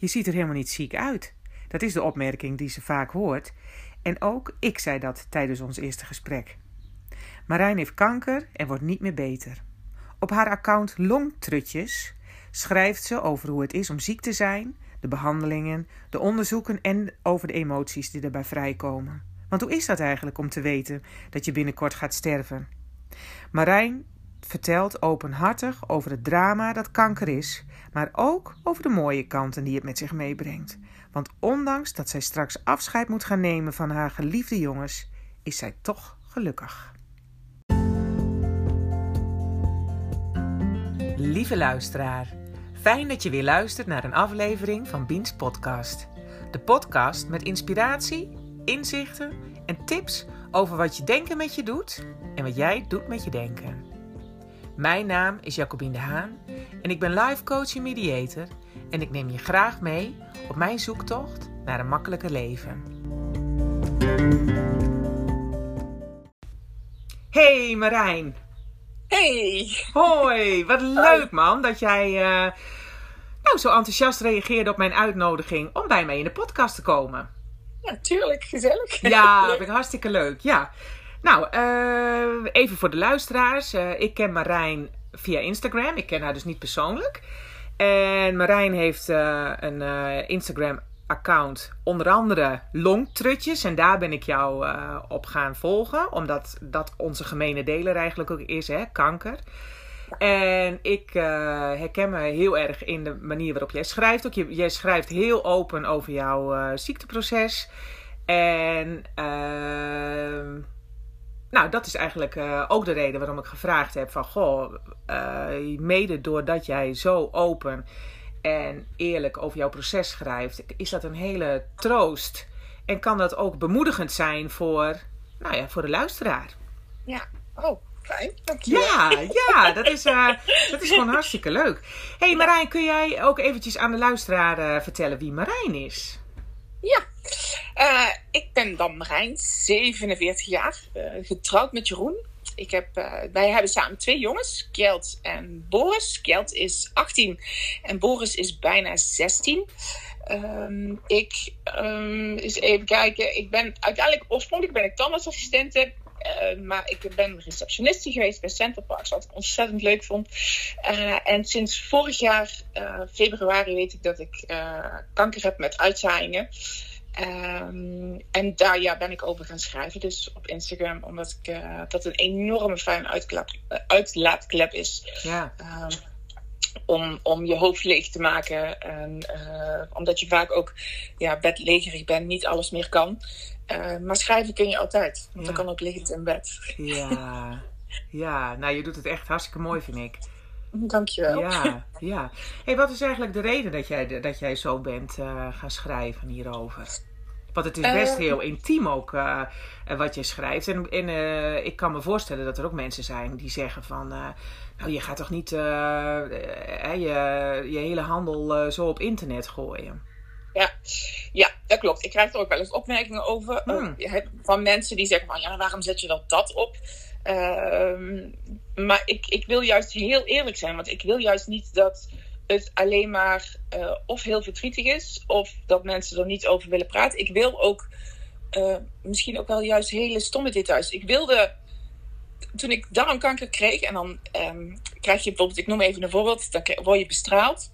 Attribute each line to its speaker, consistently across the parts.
Speaker 1: je ziet er helemaal niet ziek uit. Dat is de opmerking die ze vaak hoort. En ook ik zei dat tijdens ons eerste gesprek. Marijn heeft kanker en wordt niet meer beter. Op haar account Longtrutjes schrijft ze over hoe het is om ziek te zijn, de behandelingen, de onderzoeken en over de emoties die erbij vrijkomen. Want hoe is dat eigenlijk om te weten dat je binnenkort gaat sterven? Marijn vertelt openhartig over het drama dat kanker is, maar ook over de mooie kanten die het met zich meebrengt. Want ondanks dat zij straks afscheid moet gaan nemen van haar geliefde jongens, is zij toch gelukkig. Lieve luisteraar, fijn dat je weer luistert naar een aflevering van Biens Podcast. De podcast met inspiratie, inzichten en tips over wat je denken met je doet en wat jij doet met je denken. Mijn naam is Jacobine de Haan en ik ben life coach en mediator en ik neem je graag mee op mijn zoektocht naar een makkelijker leven. Hey Marijn.
Speaker 2: Hey.
Speaker 1: Hoi, wat leuk man dat jij uh, nou, zo enthousiast reageerde op mijn uitnodiging om bij mij in de podcast te komen.
Speaker 2: Ja, tuurlijk, gezellig.
Speaker 1: Ja, dat vind ik hartstikke leuk. Ja. Nou, uh, even voor de luisteraars. Uh, ik ken Marijn via Instagram. Ik ken haar dus niet persoonlijk. En Marijn heeft uh, een Instagram account, onder andere Longtrutjes. En daar ben ik jou op gaan volgen. Omdat dat onze gemene deler eigenlijk ook is, hè, kanker. En ik herken me heel erg in de manier waarop jij schrijft. Ook jij schrijft heel open over jouw ziekteproces. En ehm, nou, dat is eigenlijk uh, ook de reden waarom ik gevraagd heb van... Goh, uh, mede doordat jij zo open en eerlijk over jouw proces schrijft... is dat een hele troost. En kan dat ook bemoedigend zijn voor, nou ja, voor de luisteraar.
Speaker 2: Ja, oh, fijn. Dankjewel.
Speaker 1: Ja, ja dat, is, uh, dat is gewoon hartstikke leuk. hey, Marijn, kun jij ook eventjes aan de luisteraar vertellen wie Marijn is?
Speaker 2: Ja, uh, ik ben dan Marijn, 47 jaar, uh, getrouwd met Jeroen. Ik heb, uh, wij hebben samen twee jongens, Kjeld en Boris. Kjeld is 18 en Boris is bijna 16. Um, ik, um, eens even kijken, ik ben uiteindelijk, oorspronkelijk ben ik tandartsassistente. Uh, maar ik ben receptioniste geweest bij Center Parks, wat ik ontzettend leuk vond. Uh, en sinds vorig jaar, uh, februari, weet ik dat ik kanker heb met uitzaaiingen. Um, en daar ja, ben ik over gaan schrijven, dus op Instagram, omdat ik dat een enorme fijne uitlaat, uitlaatklep is.
Speaker 1: Ja.
Speaker 2: Um, om, om je hoofd leeg te maken. En, omdat je vaak ook ja, bedlegerig bent, niet alles meer kan. Uh, maar schrijven kun je altijd. Want ja. dan kan ook liggend in bed.
Speaker 1: Ja. ja, nou je doet het echt hartstikke mooi vind ik.
Speaker 2: Dankjewel.
Speaker 1: Ja, ja. Hey, wat is eigenlijk de reden dat jij, dat jij zo bent uh, gaan schrijven hierover? Want het is best uh, heel intiem ook uh, wat je schrijft. En, en ik kan me voorstellen dat er ook mensen zijn die zeggen van... nou, je gaat toch niet je, je hele handel zo op internet gooien?
Speaker 2: Ja. ja, dat klopt. Ik krijg er ook wel eens opmerkingen over. Hmm. Uh, van mensen die zeggen van ja, waarom zet je dan dat op? Uh, maar ik, ik wil juist heel eerlijk zijn. Want ik wil juist niet dat het alleen maar uh, of heel verdrietig is. Of dat mensen er niet over willen praten. Ik wil ook uh, misschien ook wel juist hele stomme details. Ik wilde toen ik darmkanker kreeg. En dan um, krijg je bijvoorbeeld, ik noem even een voorbeeld. Dan word je bestraald.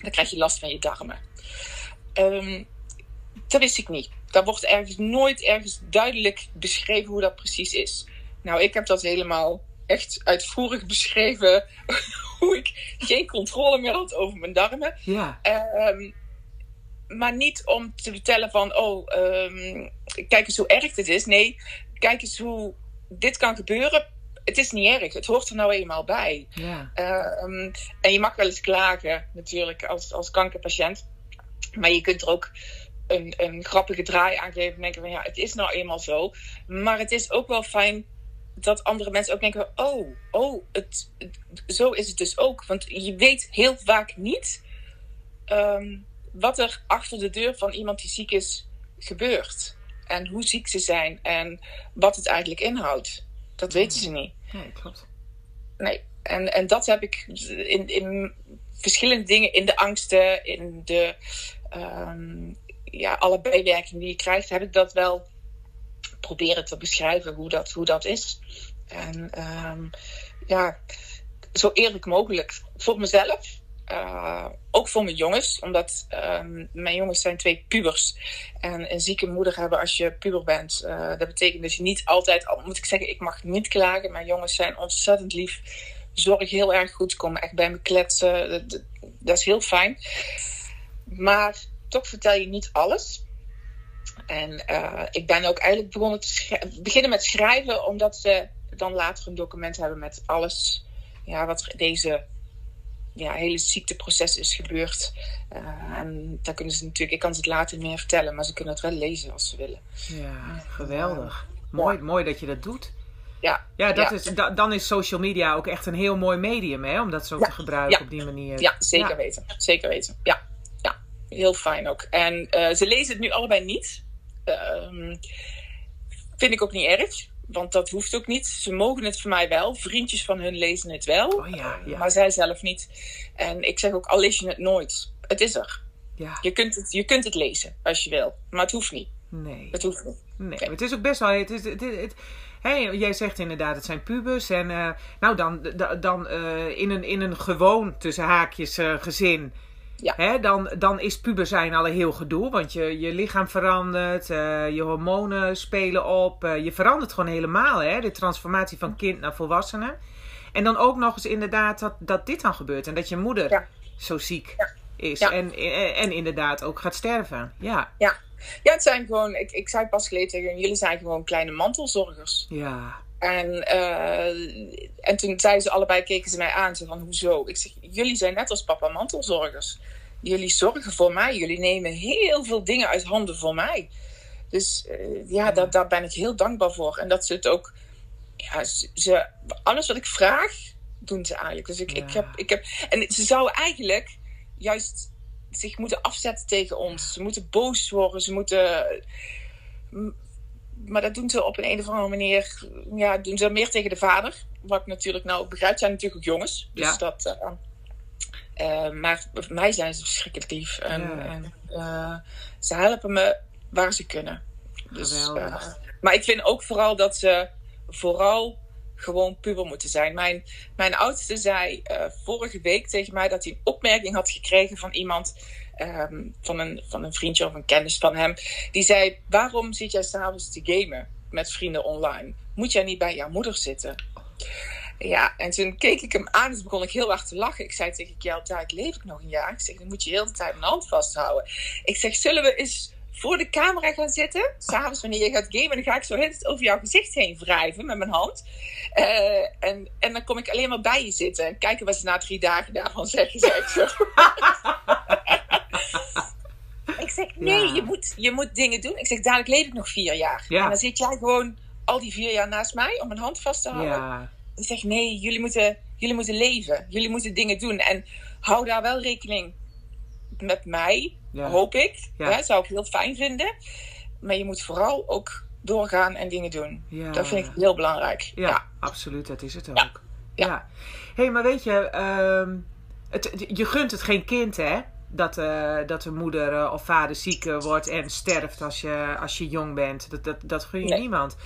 Speaker 2: Dan krijg je last van je darmen. Um, dat wist ik niet. Daar wordt ergens nooit ergens duidelijk beschreven hoe dat precies is. Nou, ik heb dat helemaal echt uitvoerig beschreven. hoe ik geen controle meer had over mijn darmen.
Speaker 1: Ja.
Speaker 2: Um, maar niet om te vertellen van, oh, um, kijk eens hoe erg dit is. Nee, kijk eens hoe dit kan gebeuren. Het is niet erg. Het hoort er nou eenmaal bij.
Speaker 1: Ja.
Speaker 2: Um, en je mag wel eens klagen, natuurlijk, als, als kankerpatiënt. Maar je kunt er ook een, een grappige draai aan geven. En denken van ja, het is nou eenmaal zo. Maar het is ook wel fijn dat andere mensen ook denken: oh, oh, het, het, zo is het dus ook. Want je weet heel vaak niet um, wat er achter de deur van iemand die ziek is gebeurt. En hoe ziek ze zijn en wat het eigenlijk inhoudt. Dat weten ze niet.
Speaker 1: Nee, klopt.
Speaker 2: Nee, en, en dat heb ik in, in verschillende dingen in de angsten, in de um, ja, alle bijwerkingen die je krijgt, heb ik dat wel proberen te beschrijven hoe dat, hoe dat is. En um, ja, zo eerlijk mogelijk voor mezelf. Uh, ook voor mijn jongens, omdat um, mijn jongens zijn twee pubers. En een zieke moeder hebben als je puber bent. Uh, dat betekent dat je niet altijd, al moet ik zeggen, ik mag niet klagen. Mijn jongens zijn ontzettend lief. Zorg heel erg goed, komen echt bij me kletsen. Dat is heel fijn. Maar toch vertel je niet alles. En uh, ik ben ook eigenlijk begonnen te beginnen met schrijven, omdat ze dan later een document hebben met alles ja, wat er deze ja, hele ziekteproces is gebeurd. Uh, en daar kunnen ze natuurlijk, ik kan ze het later meer vertellen, maar ze kunnen het wel lezen als ze willen.
Speaker 1: Ja, geweldig. mooi, mooi dat je dat doet.
Speaker 2: Ja,
Speaker 1: ja, dat Is, da, dan is social media ook echt een heel mooi medium, hè? Om dat zo te gebruiken op die manier.
Speaker 2: Ja, zeker weten. Zeker weten. Ja. Heel fijn ook. En uh, ze lezen het nu allebei niet. Uh, vind ik ook niet erg. Want dat hoeft ook niet. Ze mogen het voor mij wel. Vriendjes van hun lezen het wel.
Speaker 1: Oh, ja, ja.
Speaker 2: Maar zij zelf niet. En ik zeg ook, al lees je het nooit. Het is er.
Speaker 1: Ja.
Speaker 2: Je, kunt het, je kunt het lezen als je wil. Maar het hoeft niet.
Speaker 1: Nee.
Speaker 2: Het hoeft niet.
Speaker 1: Nee, okay. het is ook best wel... Het is, het, het, Hey, jij zegt inderdaad, het zijn pubers. En uh, nou, dan, dan uh, in, een, in een gewoon, tussen haakjes, uh, gezin...
Speaker 2: Ja.
Speaker 1: Hè, dan, dan is puber zijn al een heel gedoe. Want je, je lichaam verandert, uh, je hormonen spelen op. Uh, je verandert gewoon helemaal, hè? de transformatie van kind naar volwassene. En dan ook nog eens inderdaad dat, dat dit dan gebeurt. En dat je moeder
Speaker 2: ja.
Speaker 1: zo ziek
Speaker 2: ja.
Speaker 1: is.
Speaker 2: Ja.
Speaker 1: En, en, en inderdaad ook gaat sterven. Ja,
Speaker 2: ja. ja het zijn gewoon, ik, ik zei pas geleden tegen jullie zijn gewoon kleine mantelzorgers.
Speaker 1: Ja.
Speaker 2: En, uh, en toen zeiden ze allebei, keken ze mij aan, zo van, hoezo? Ik zeg, jullie zijn net als papa mantelzorgers. Jullie zorgen voor mij. Jullie nemen heel veel dingen uit handen voor mij. Dus uh, ja, daar, daar ben ik heel dankbaar voor. En dat ze het ook, ja, ze, alles wat ik vraag, doen ze eigenlijk. Dus ik,
Speaker 1: Ja.
Speaker 2: ik, heb, ik heb, en ze zouden eigenlijk juist zich moeten afzetten tegen ons. Ze moeten boos worden, ze moeten maar dat doen ze op een, een of andere manier. Ja, doen ze meer tegen de vader. Wat ik natuurlijk nou begrijp, zijn natuurlijk ook jongens. Dus
Speaker 1: Ja.
Speaker 2: dat. Uh, uh, maar voor mij zijn ze verschrikkelijk lief. En,
Speaker 1: Ja.
Speaker 2: en uh, ze helpen me waar ze kunnen. Dus, uh, maar ik vind ook vooral dat ze vooral gewoon puber moeten zijn. Mijn, mijn oudste zei vorige week tegen mij dat hij een opmerking had gekregen van iemand. Um, van, een, van een vriendje of een kennis van hem. Die zei: Waarom zit jij s'avonds te gamen met vrienden online? Moet jij niet bij jouw moeder zitten? Ja, en toen keek ik hem aan toen begon ik heel hard te lachen. Ik zei tegen Kjell, daar leef ik nog een jaar. Ik zeg, dan moet je heel de tijd mijn hand vasthouden. Ik zeg, zullen we eens voor de camera gaan zitten? S'avonds wanneer je gaat gamen, dan ga ik zo het over jouw gezicht heen wrijven met mijn hand. Uh, en, en dan kom ik alleen maar bij je zitten. En kijken wat ze na drie dagen daarvan zeggen, zo. ik zeg, nee,
Speaker 1: Ja.
Speaker 2: je, moet, je moet dingen doen. Ik zeg, dadelijk leef ik nog vier jaar.
Speaker 1: Ja.
Speaker 2: En dan zit jij gewoon al die vier jaar naast mij om mijn hand vast te houden.
Speaker 1: Ja,
Speaker 2: Ik zeg nee, jullie moeten, jullie moeten leven. Jullie moeten dingen doen. En hou daar wel rekening met mij,
Speaker 1: Ja.
Speaker 2: hoop ik.
Speaker 1: Ja.
Speaker 2: Hè, zou ik heel fijn vinden. Maar je moet vooral ook doorgaan en dingen doen.
Speaker 1: ja.
Speaker 2: Dat vind ik heel belangrijk.
Speaker 1: Ja,
Speaker 2: Ja.
Speaker 1: absoluut, dat is het ook.
Speaker 2: Ja.
Speaker 1: Hé, hey, maar weet je, ehm, het, je gunt het geen kind, hè? Dat, eh, dat de moeder eh, of vader ziek eh, wordt en sterft als je, als je jong bent. Dat, dat, dat gun je
Speaker 2: Nee.
Speaker 1: niemand.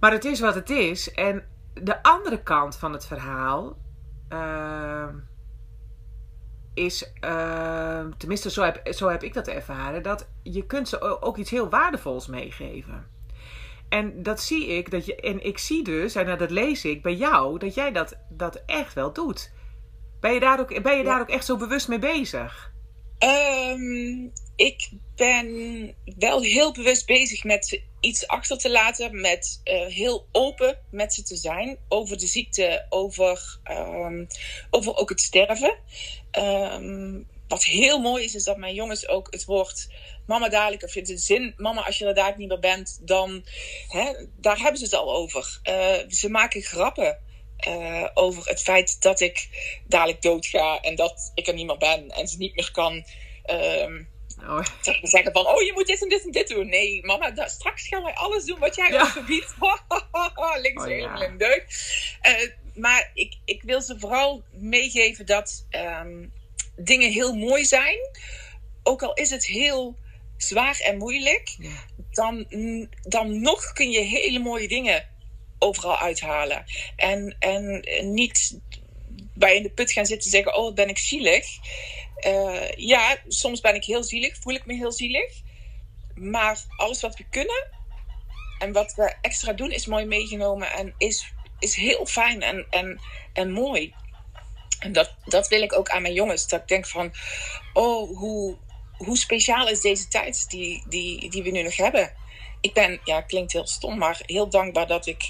Speaker 1: Maar het is wat het is. En de andere kant van het verhaal is, tenminste zo heb, zo heb ik dat ervaren, dat je kunt ze ook iets heel waardevols meegeven. En dat zie ik, dat je, en ik zie dus, en dat lees ik bij jou, dat jij dat, dat echt wel doet. Ben je daar ook, ben je daar ook echt zo bewust mee bezig?
Speaker 2: Ehm, ik ben wel heel bewust bezig met iets achter te laten. Met eh, heel open met ze te zijn. Over de ziekte, over, ehm, over ook het sterven. Ehm, wat heel mooi is, is dat mijn jongens ook het woord mama dadelijk, of het zin, mama als je er dadelijk niet meer bent, dan, hè, daar hebben ze het al over. Eh, ze maken grappen eh, over het feit dat ik dadelijk doodga en dat ik er niet meer ben en ze niet meer kan ehm,
Speaker 1: Oh,
Speaker 2: zeggen van, oh je moet dit en dit en dit doen. Nee, mama, da- straks gaan wij alles doen wat jij
Speaker 1: Ja.
Speaker 2: ons verbiedt. Links
Speaker 1: Oh,
Speaker 2: helemaal
Speaker 1: ja.
Speaker 2: in deuk. Eh, maar ik, ik wil ze vooral meegeven dat, ehm, dingen heel mooi zijn, ook al is het heel zwaar en moeilijk, dan, dan nog kun je hele mooie dingen overal uithalen. En, en niet bij in de put gaan zitten zeggen: Oh, ben ik zielig. Uh, ja, soms ben ik heel zielig, voel ik me heel zielig. Maar alles wat we kunnen en wat we extra doen is mooi meegenomen en is, is heel fijn en, en, en mooi. En dat, dat wil ik ook aan mijn jongens. Dat ik denk van, oh, hoe, hoe speciaal is deze tijd die, die, die we nu nog hebben. Ik ben, ja, klinkt heel stom, maar heel dankbaar dat ik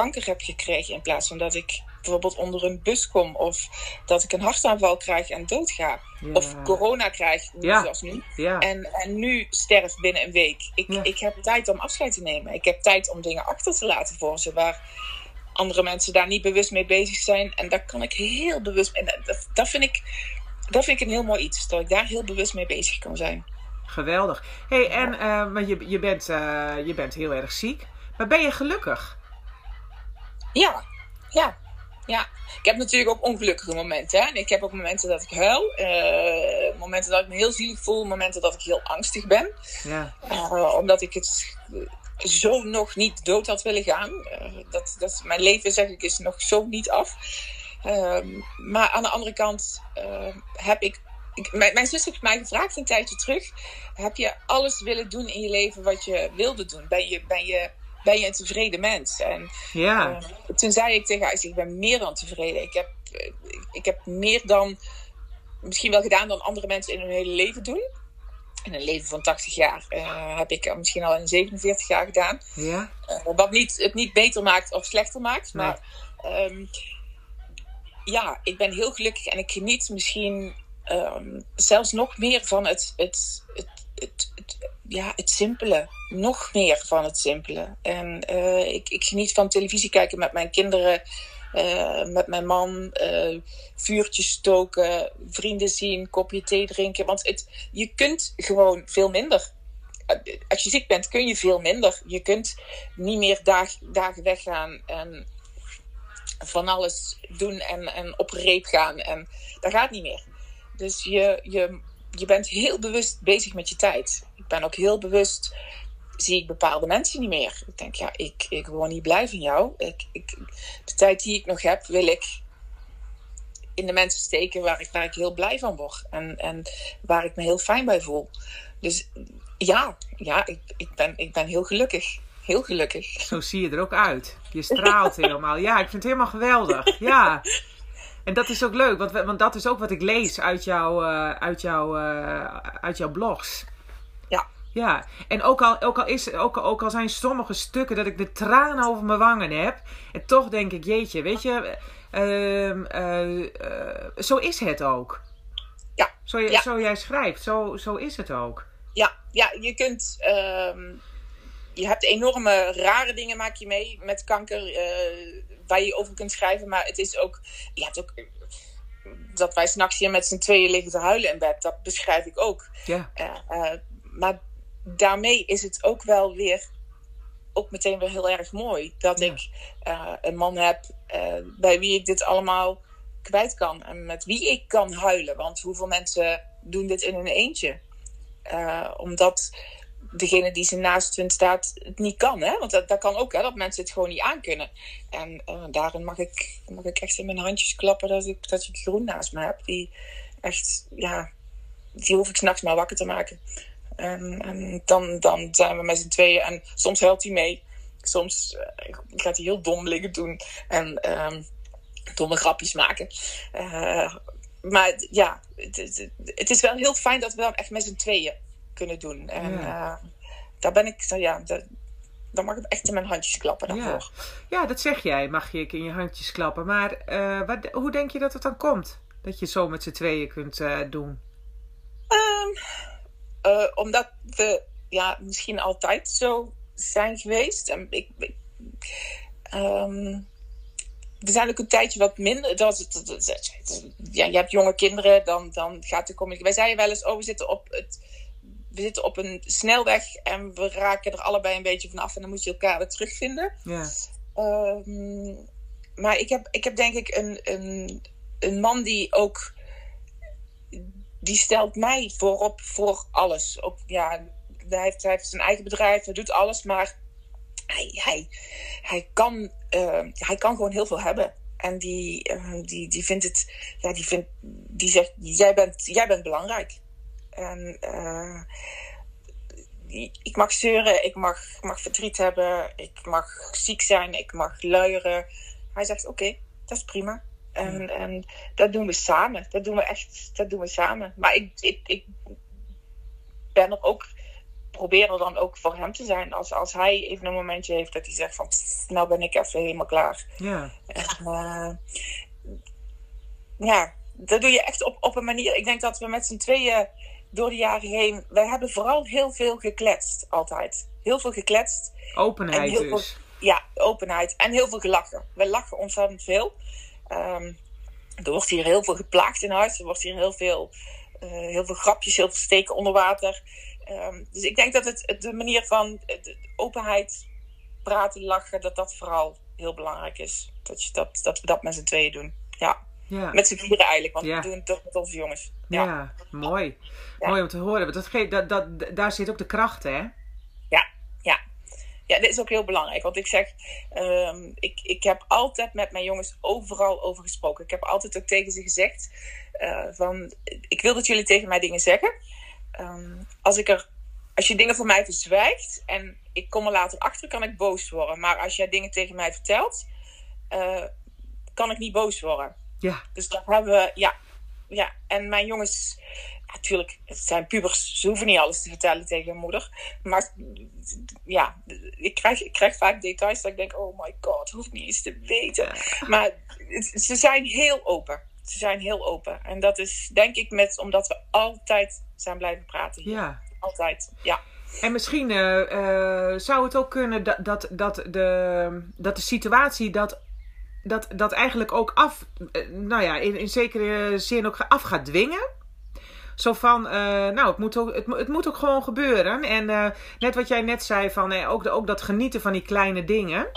Speaker 2: kanker heb gekregen in plaats van dat ik bijvoorbeeld onder een bus kom of dat ik een hartaanval krijg en doodga. Of corona krijg, ja. zoals nu. Ja. En, en nu sterf binnen een week. Ik, ik heb tijd om afscheid te nemen. Ik heb tijd om dingen achter te laten voor ze waar andere mensen daar niet bewust mee bezig zijn. En daar kan ik heel bewust. En dat, dat, vind ik, dat vind ik een heel mooi iets. Dat ik daar heel bewust mee bezig kan zijn.
Speaker 1: Geweldig. hey, en uh, je, je, bent, uh, je bent heel erg ziek. Maar ben je gelukkig?
Speaker 2: Ja, ja. Ja, ik heb natuurlijk ook ongelukkige momenten. Hè? En ik heb ook momenten dat ik huil. Uh, momenten dat ik me heel zielig voel. Momenten dat ik heel angstig ben. Ja. Uh, omdat ik het zo nog niet dood had willen gaan. Uh, dat, dat, mijn leven, zeg ik, is nog zo niet af. Ehm, maar aan de andere kant heb ik, ik mijn, mijn, zus heeft mij gevraagd een tijdje terug. Heb je alles willen doen in je leven wat je wilde doen? Ben je, ben je ben je een tevreden mens? En ja. Uh, toen zei ik tegen haar, ik ben meer dan tevreden. Ik heb, eh, ik heb meer dan, misschien wel gedaan dan andere mensen in hun hele leven doen. In een leven van 80 jaar uh, heb ik misschien al in 47 jaar gedaan. Ja. wat niet, het niet beter maakt of slechter maakt. Maar um, ja, ik ben heel gelukkig en ik geniet misschien um, zelfs nog meer van het, het, het, het, het ja, het simpele. Nog meer van het simpele. En uh, ik, ik geniet van televisie kijken met mijn kinderen. Uh, met mijn man, uh, vuurtjes stoken, vrienden zien, kopje thee drinken. Want het, je kunt gewoon veel minder. Als je ziek bent, kun je veel minder. Je kunt niet meer dag, dagen weggaan en van alles doen en, en op reep gaan. En dat gaat niet meer. Dus je, je, je bent heel bewust bezig met je tijd ben ook heel bewust, zie ik bepaalde mensen niet meer. Ik denk, ja, ik, ik word niet blij van jou. Ik, ik, de tijd die ik nog heb, wil ik in de mensen steken waar ik, waar ik heel blij van word. En, en waar ik me heel fijn bij voel. Dus ja, ja ik, ik, ben, ik ben heel gelukkig. Heel gelukkig.
Speaker 1: Zo zie je er ook uit. Je straalt helemaal. Ja, ik vind het helemaal geweldig. Ja. En dat is ook leuk, want, want dat is ook wat ik lees uit, jou, uh, uit, jou, uh, uit jouw blogs. Ja, en ook al, ook, al is, ook, ook al zijn sommige stukken dat ik de tranen over mijn wangen heb. En toch denk ik, jeetje, weet je, uh, uh, zo is het ook. Ja. Zo, ja. zo jij schrijft, zo, zo is het ook.
Speaker 2: Ja, ja je kunt. Ehm, je hebt enorme rare dingen maak je mee met kanker. Uh, waar je over kunt schrijven. Maar het is ook. Je hebt ook dat wij s'nachts hier met z'n tweeën liggen te huilen in bed. Dat beschrijf ik ook. Ja. Uh, maar daarmee is het ook wel weer ook meteen weer heel erg mooi dat ik uh, een man heb uh, bij wie ik dit allemaal kwijt kan en met wie ik kan huilen. Want hoeveel mensen doen dit in hun eentje? Uh, omdat degene die ze naast hun staat het niet kan. Hè? Want dat, dat kan ook, hè, dat mensen het gewoon niet aankunnen. En daarin mag ik, mag ik echt in mijn handjes klappen dat ik, dat ik Groen naast me heb. Die echt, ja, die hoef ik s'nachts maar wakker te maken. En, en dan, dan zijn we met z'n tweeën. En soms helpt hij mee. Soms uh, gaat hij heel dom liggen doen. En um, domme grapjes maken. Uh, maar ja, het, het, is wel heel fijn dat we dan echt met z'n tweeën kunnen doen. En ja. uh, daar ben ik, ja, dan mag ik echt in mijn handjes klappen daarvoor.
Speaker 1: Ja. ja, dat zeg jij, mag je in je handjes klappen. Maar wat, hoe denk je dat het dan komt? Dat je zo met z'n tweeën kunt doen?
Speaker 2: Um, uh, omdat we ja, misschien altijd zo zijn geweest. En ik, ik um, we zijn ook een tijdje wat minder. Dat, dat, dat, ja, je hebt jonge kinderen, dan, dan gaat de communicatie. Wij zeiden wel eens: oh, we zitten op het. We zitten op een snelweg en we raken er allebei een beetje vanaf en dan moet je elkaar weer terugvinden. Ja. Um, maar ik heb, ik heb denk ik een, een, een man die ook die stelt mij voorop voor alles. Ook, ja, hij heeft, hij heeft zijn eigen bedrijf, hij doet alles, maar hij, hij, hij, kan, uh, hij kan gewoon heel veel hebben. En die, uh, die, die vindt het, ja, die, vindt, die zegt: jij bent, jij bent belangrijk. En uh, ik mag zeuren, ik mag, mag verdriet hebben, ik mag ziek zijn, ik mag luieren. Hij zegt: Oké, dat is prima. En, en dat doen we samen. Dat doen we echt, dat doen we samen. Maar ik, ik, ik ben er ook, probeer er dan ook voor hem te zijn. Als, als hij even een momentje heeft dat hij zegt van, nou ben ik even helemaal klaar.
Speaker 1: Ja.
Speaker 2: En, uh, ja, dat doe je echt op, op een manier. Ik denk dat we met z'n tweeën door de jaren heen, wij hebben vooral heel veel gekletst altijd. Heel veel gekletst.
Speaker 1: Openheid
Speaker 2: heel
Speaker 1: dus.
Speaker 2: Veel, ja, openheid. En heel veel gelachen. We lachen ontzettend veel. Um, er wordt hier heel veel geplaagd in huis. Er wordt hier heel veel, uh, heel veel grapjes, heel veel steken onder water. Um, dus ik denk dat het, de manier van de openheid, praten, lachen, dat dat vooral heel belangrijk is. Dat, je dat, dat we dat met z'n tweeën doen. Ja.
Speaker 1: Ja.
Speaker 2: Met z'n vieren eigenlijk, want
Speaker 1: Ja.
Speaker 2: we doen het toch met onze jongens.
Speaker 1: Ja,
Speaker 2: Ja.
Speaker 1: mooi. Mooi om te horen. Want dat geeft, dat, dat, daar zit ook de kracht, hè?
Speaker 2: Ja, dit is ook heel belangrijk. Want ik zeg, ehm, ik, ik heb altijd met mijn jongens overal over gesproken. Ik heb altijd ook tegen ze gezegd eh, van, ik wil dat jullie tegen mij dingen zeggen. Ehm, als, ik er, als je dingen voor mij verzwijgt en ik kom er later achter, kan ik boos worden. Maar als jij dingen tegen mij vertelt, eh, kan ik niet boos worden.
Speaker 1: Ja.
Speaker 2: Dus dat hebben we, ja. ja. En mijn jongens, natuurlijk, het zijn pubers, ze hoeven niet alles te vertellen tegen hun moeder. Maar ja, ik krijg, ik krijg vaak details dat ik denk, oh my god, hoef ik niet eens te weten. Maar het- ze zijn heel open. Ze zijn heel open. En dat is denk ik met, omdat we altijd zijn blijven praten hier.
Speaker 1: Ja.
Speaker 2: Altijd, ja.
Speaker 1: En misschien eh, eh, zou het ook kunnen dat, dat, dat, de, dat de situatie dat, dat, dat eigenlijk ook af, eh, nou ja, in, in zekere zin ook af gaat dwingen. Zo van, eh, nou, het moet, ook, het, het moet ook gewoon gebeuren. En eh, net wat jij net zei, van, eh, ook, ook dat genieten van die kleine dingen.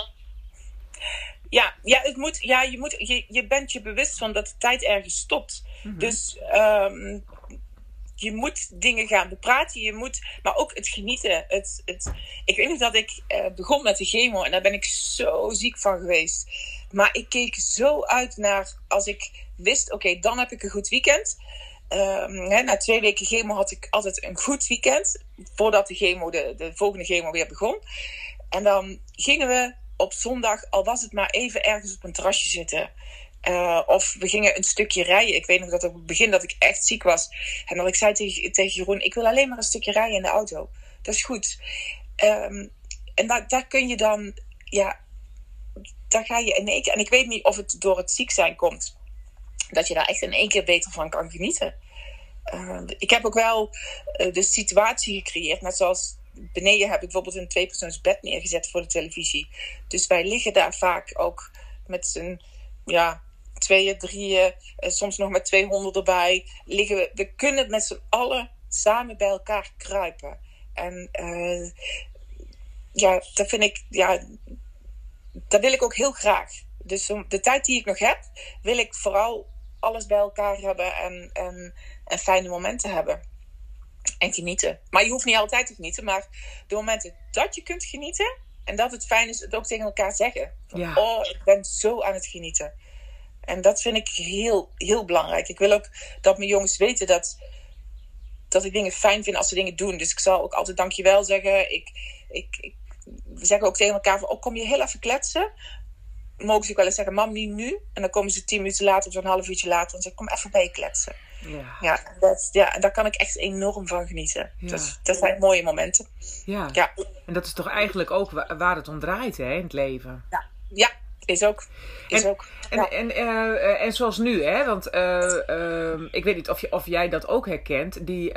Speaker 2: Ja, ja, het moet, ja je, moet, je, je bent je bewust van dat de tijd ergens stopt.
Speaker 1: Mhm.
Speaker 2: Dus ehm, je moet dingen gaan bepraten. Je moet, maar ook het genieten. Het, het, ik weet nog dat ik begon met de chemo en daar ben ik zo ziek van geweest. Maar ik keek zo uit naar als ik wist, oké, dan heb ik een goed weekend. Ehm, hè, na twee weken chemo had ik altijd een goed weekend. Voordat de, chemo, de, de volgende chemo weer begon. En dan gingen we op zondag, al was het maar even ergens op een terrasje zitten. Uh, of we gingen een stukje rijden. Ik weet nog dat op het begin dat ik echt ziek was. En dat ik zei tegen, tegen Jeroen, ik wil alleen maar een stukje rijden in de auto. Dat is goed. Um, en daar, kun je dan, ja, daar ga je in keer. En ik weet niet of het door het ziek zijn komt. Dat je daar echt in één keer beter van kan genieten. Uh, ik heb ook wel uh, de situatie gecreëerd, net zoals beneden heb ik bijvoorbeeld een tweepersoons bed neergezet voor de televisie. Dus wij liggen daar vaak ook met z'n ja, tweeën, drieën, eh, soms nog met twee honden erbij. Liggen we, we kunnen met z'n allen samen bij elkaar kruipen. En uh, ja, dat vind ik, ja, dat wil ik ook heel graag. Dus de tijd die ik nog heb, wil ik vooral alles bij elkaar hebben en, en, en fijne momenten hebben en genieten. Maar je hoeft niet altijd te genieten, maar de momenten dat je kunt genieten en dat het fijn is, het ook tegen elkaar zeggen. Van,
Speaker 1: Ja.
Speaker 2: Oh, ik ben zo aan het genieten. En dat vind ik heel, heel belangrijk. Ik wil ook dat mijn jongens weten dat, dat ik dingen fijn vind als ze dingen doen. Dus ik zal ook altijd dankjewel zeggen. Ik, ik, ik, we zeggen ook tegen elkaar van, oh, kom je heel even kletsen? Mogen ze ook wel eens zeggen, mam, niet nu. En dan komen ze tien minuten later of zo'n half uurtje later en zeggen, kom even bij je kletsen.
Speaker 1: Ja.
Speaker 2: Ja, dat, ja, en daar kan ik echt enorm van genieten.
Speaker 1: Ja.
Speaker 2: Dus, dat zijn mooie momenten.
Speaker 1: Ja.
Speaker 2: Ja,
Speaker 1: En dat is toch eigenlijk ook wa- waar het om draait, hè, in het leven.
Speaker 2: ja is ook. Is
Speaker 1: En-
Speaker 2: ook.
Speaker 1: En,
Speaker 2: Ja.
Speaker 1: en, eh, eh, en zoals nu, hè, want eh, ehm, ik weet niet of, je, of jij dat ook herkent. Die,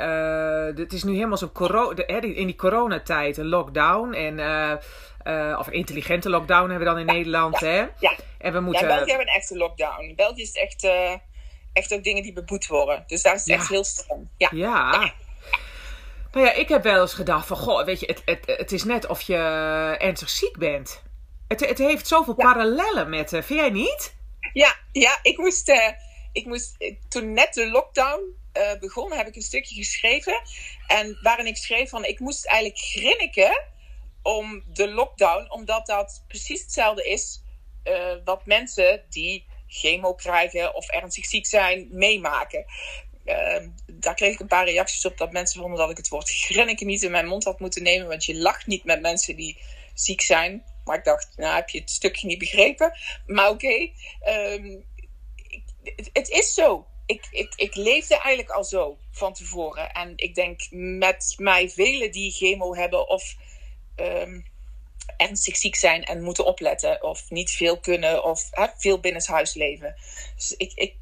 Speaker 1: het is nu helemaal zo'n corona, in die coronatijd een lockdown. En, eh, of intelligente lockdown hebben we dan in Nederland. Hè?
Speaker 2: ja.
Speaker 1: En we
Speaker 2: Ja,
Speaker 1: moeten.
Speaker 2: in België hebben we een echte lockdown. In België is het echt, eh, echt ook dingen die beboet worden. Dus daar is het
Speaker 1: Ja.
Speaker 2: echt heel streng. Ja.
Speaker 1: Ja. Nou ja, ik heb wel eens gedacht van, goh, weet je, het, het, het is net of je ernstig ziek bent. Het, het heeft zoveel
Speaker 2: Ja.
Speaker 1: parallellen met, eh, vind jij niet?
Speaker 2: Ja, ja ik moest, ik moest toen net de lockdown begon, heb ik een stukje geschreven. En waarin ik schreef van ik moest eigenlijk grinniken om de lockdown, omdat dat precies hetzelfde is uh, wat mensen die chemo krijgen of ernstig ziek zijn, meemaken. Uh, daar kreeg ik een paar reacties op dat mensen vonden dat ik het woord grinniken niet in mijn mond had moeten nemen, want je lacht niet met mensen die ziek zijn. Maar ik dacht, nou heb je het stukje niet begrepen. Maar oké, het, het is zo. Ik, ik, ik leefde eigenlijk al zo van tevoren. En ik denk met mij velen die chemo hebben of um, ernstig ziek zijn en moeten opletten. Of niet veel kunnen of hè, veel binnenshuis leven. Dus ik, ik,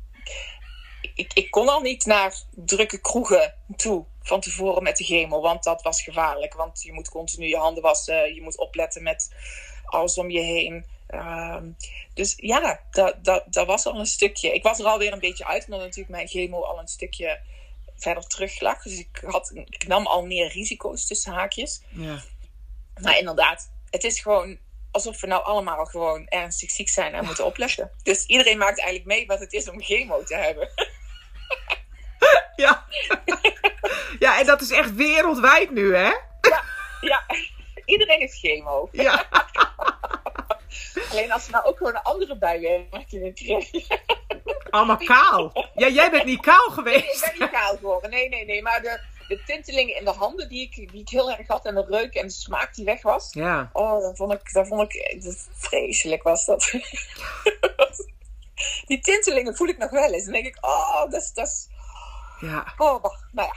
Speaker 2: ik, kon al niet naar drukke kroegen toe van tevoren met de chemo. Want dat was gevaarlijk. Want je moet continu je handen wassen. Je moet opletten met alles om je heen. Um, dus ja, dat, dat, dat was al een stukje. Ik was er alweer een beetje uit, omdat natuurlijk mijn chemo al een stukje verder terug lag. Dus ik, had, ik nam al meer risico's tussen haakjes. Ja. Maar inderdaad, het is gewoon alsof we nou allemaal gewoon ernstig ziek zijn en moeten opletten. Dus iedereen maakt eigenlijk mee wat het is om chemo te hebben.
Speaker 1: Ja. ja, en dat is echt wereldwijd nu, hè?
Speaker 2: Ja, ja. iedereen heeft chemo. Ja. Alleen als ze nou ook gewoon een andere bijwerking kregen.
Speaker 1: Allemaal kaal. Ja, jij bent niet kaal geweest. Nee,
Speaker 2: ik ben niet kaal geworden. Nee, nee, nee. Maar de, de tintelingen in de handen die ik, die ik heel erg had. En de reuk en de smaak die weg was. Ja. Oh, dan vond ik, dan vond ik vreselijk was dat. die tintelingen voel ik nog wel eens. Dan denk ik, oh, dat is... Dat is ja. Oh, nou ja.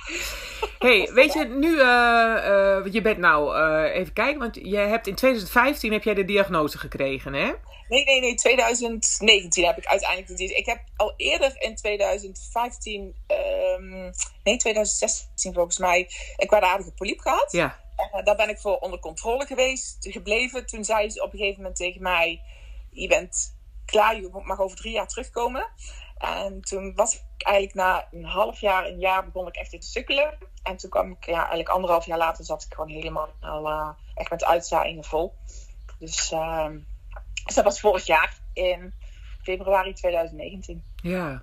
Speaker 1: hey, weet je, nu, uh, uh, je bent nou, uh, even kijken, want je hebt in 2015 heb jij de diagnose gekregen, hè?
Speaker 2: Nee, nee, nee, 2019 heb ik uiteindelijk de diagnose. Ik heb al eerder in 2015, um, ehm, nee, 2016 volgens mij, een kwaadaardige polyp gehad. Ja. En, daar ben ik voor onder controle geweest, gebleven. Toen zei ze op een gegeven moment tegen mij, je bent klaar, je mag over drie jaar terugkomen. En toen was ik eigenlijk na een half jaar, een jaar, begon ik echt te sukkelen. En toen kwam ik, ja, eigenlijk anderhalf jaar later zat ik gewoon helemaal uh, echt met uitzaaiingen vol. Dus, uh, dus dat was vorig jaar in februari 2019.
Speaker 1: Ja.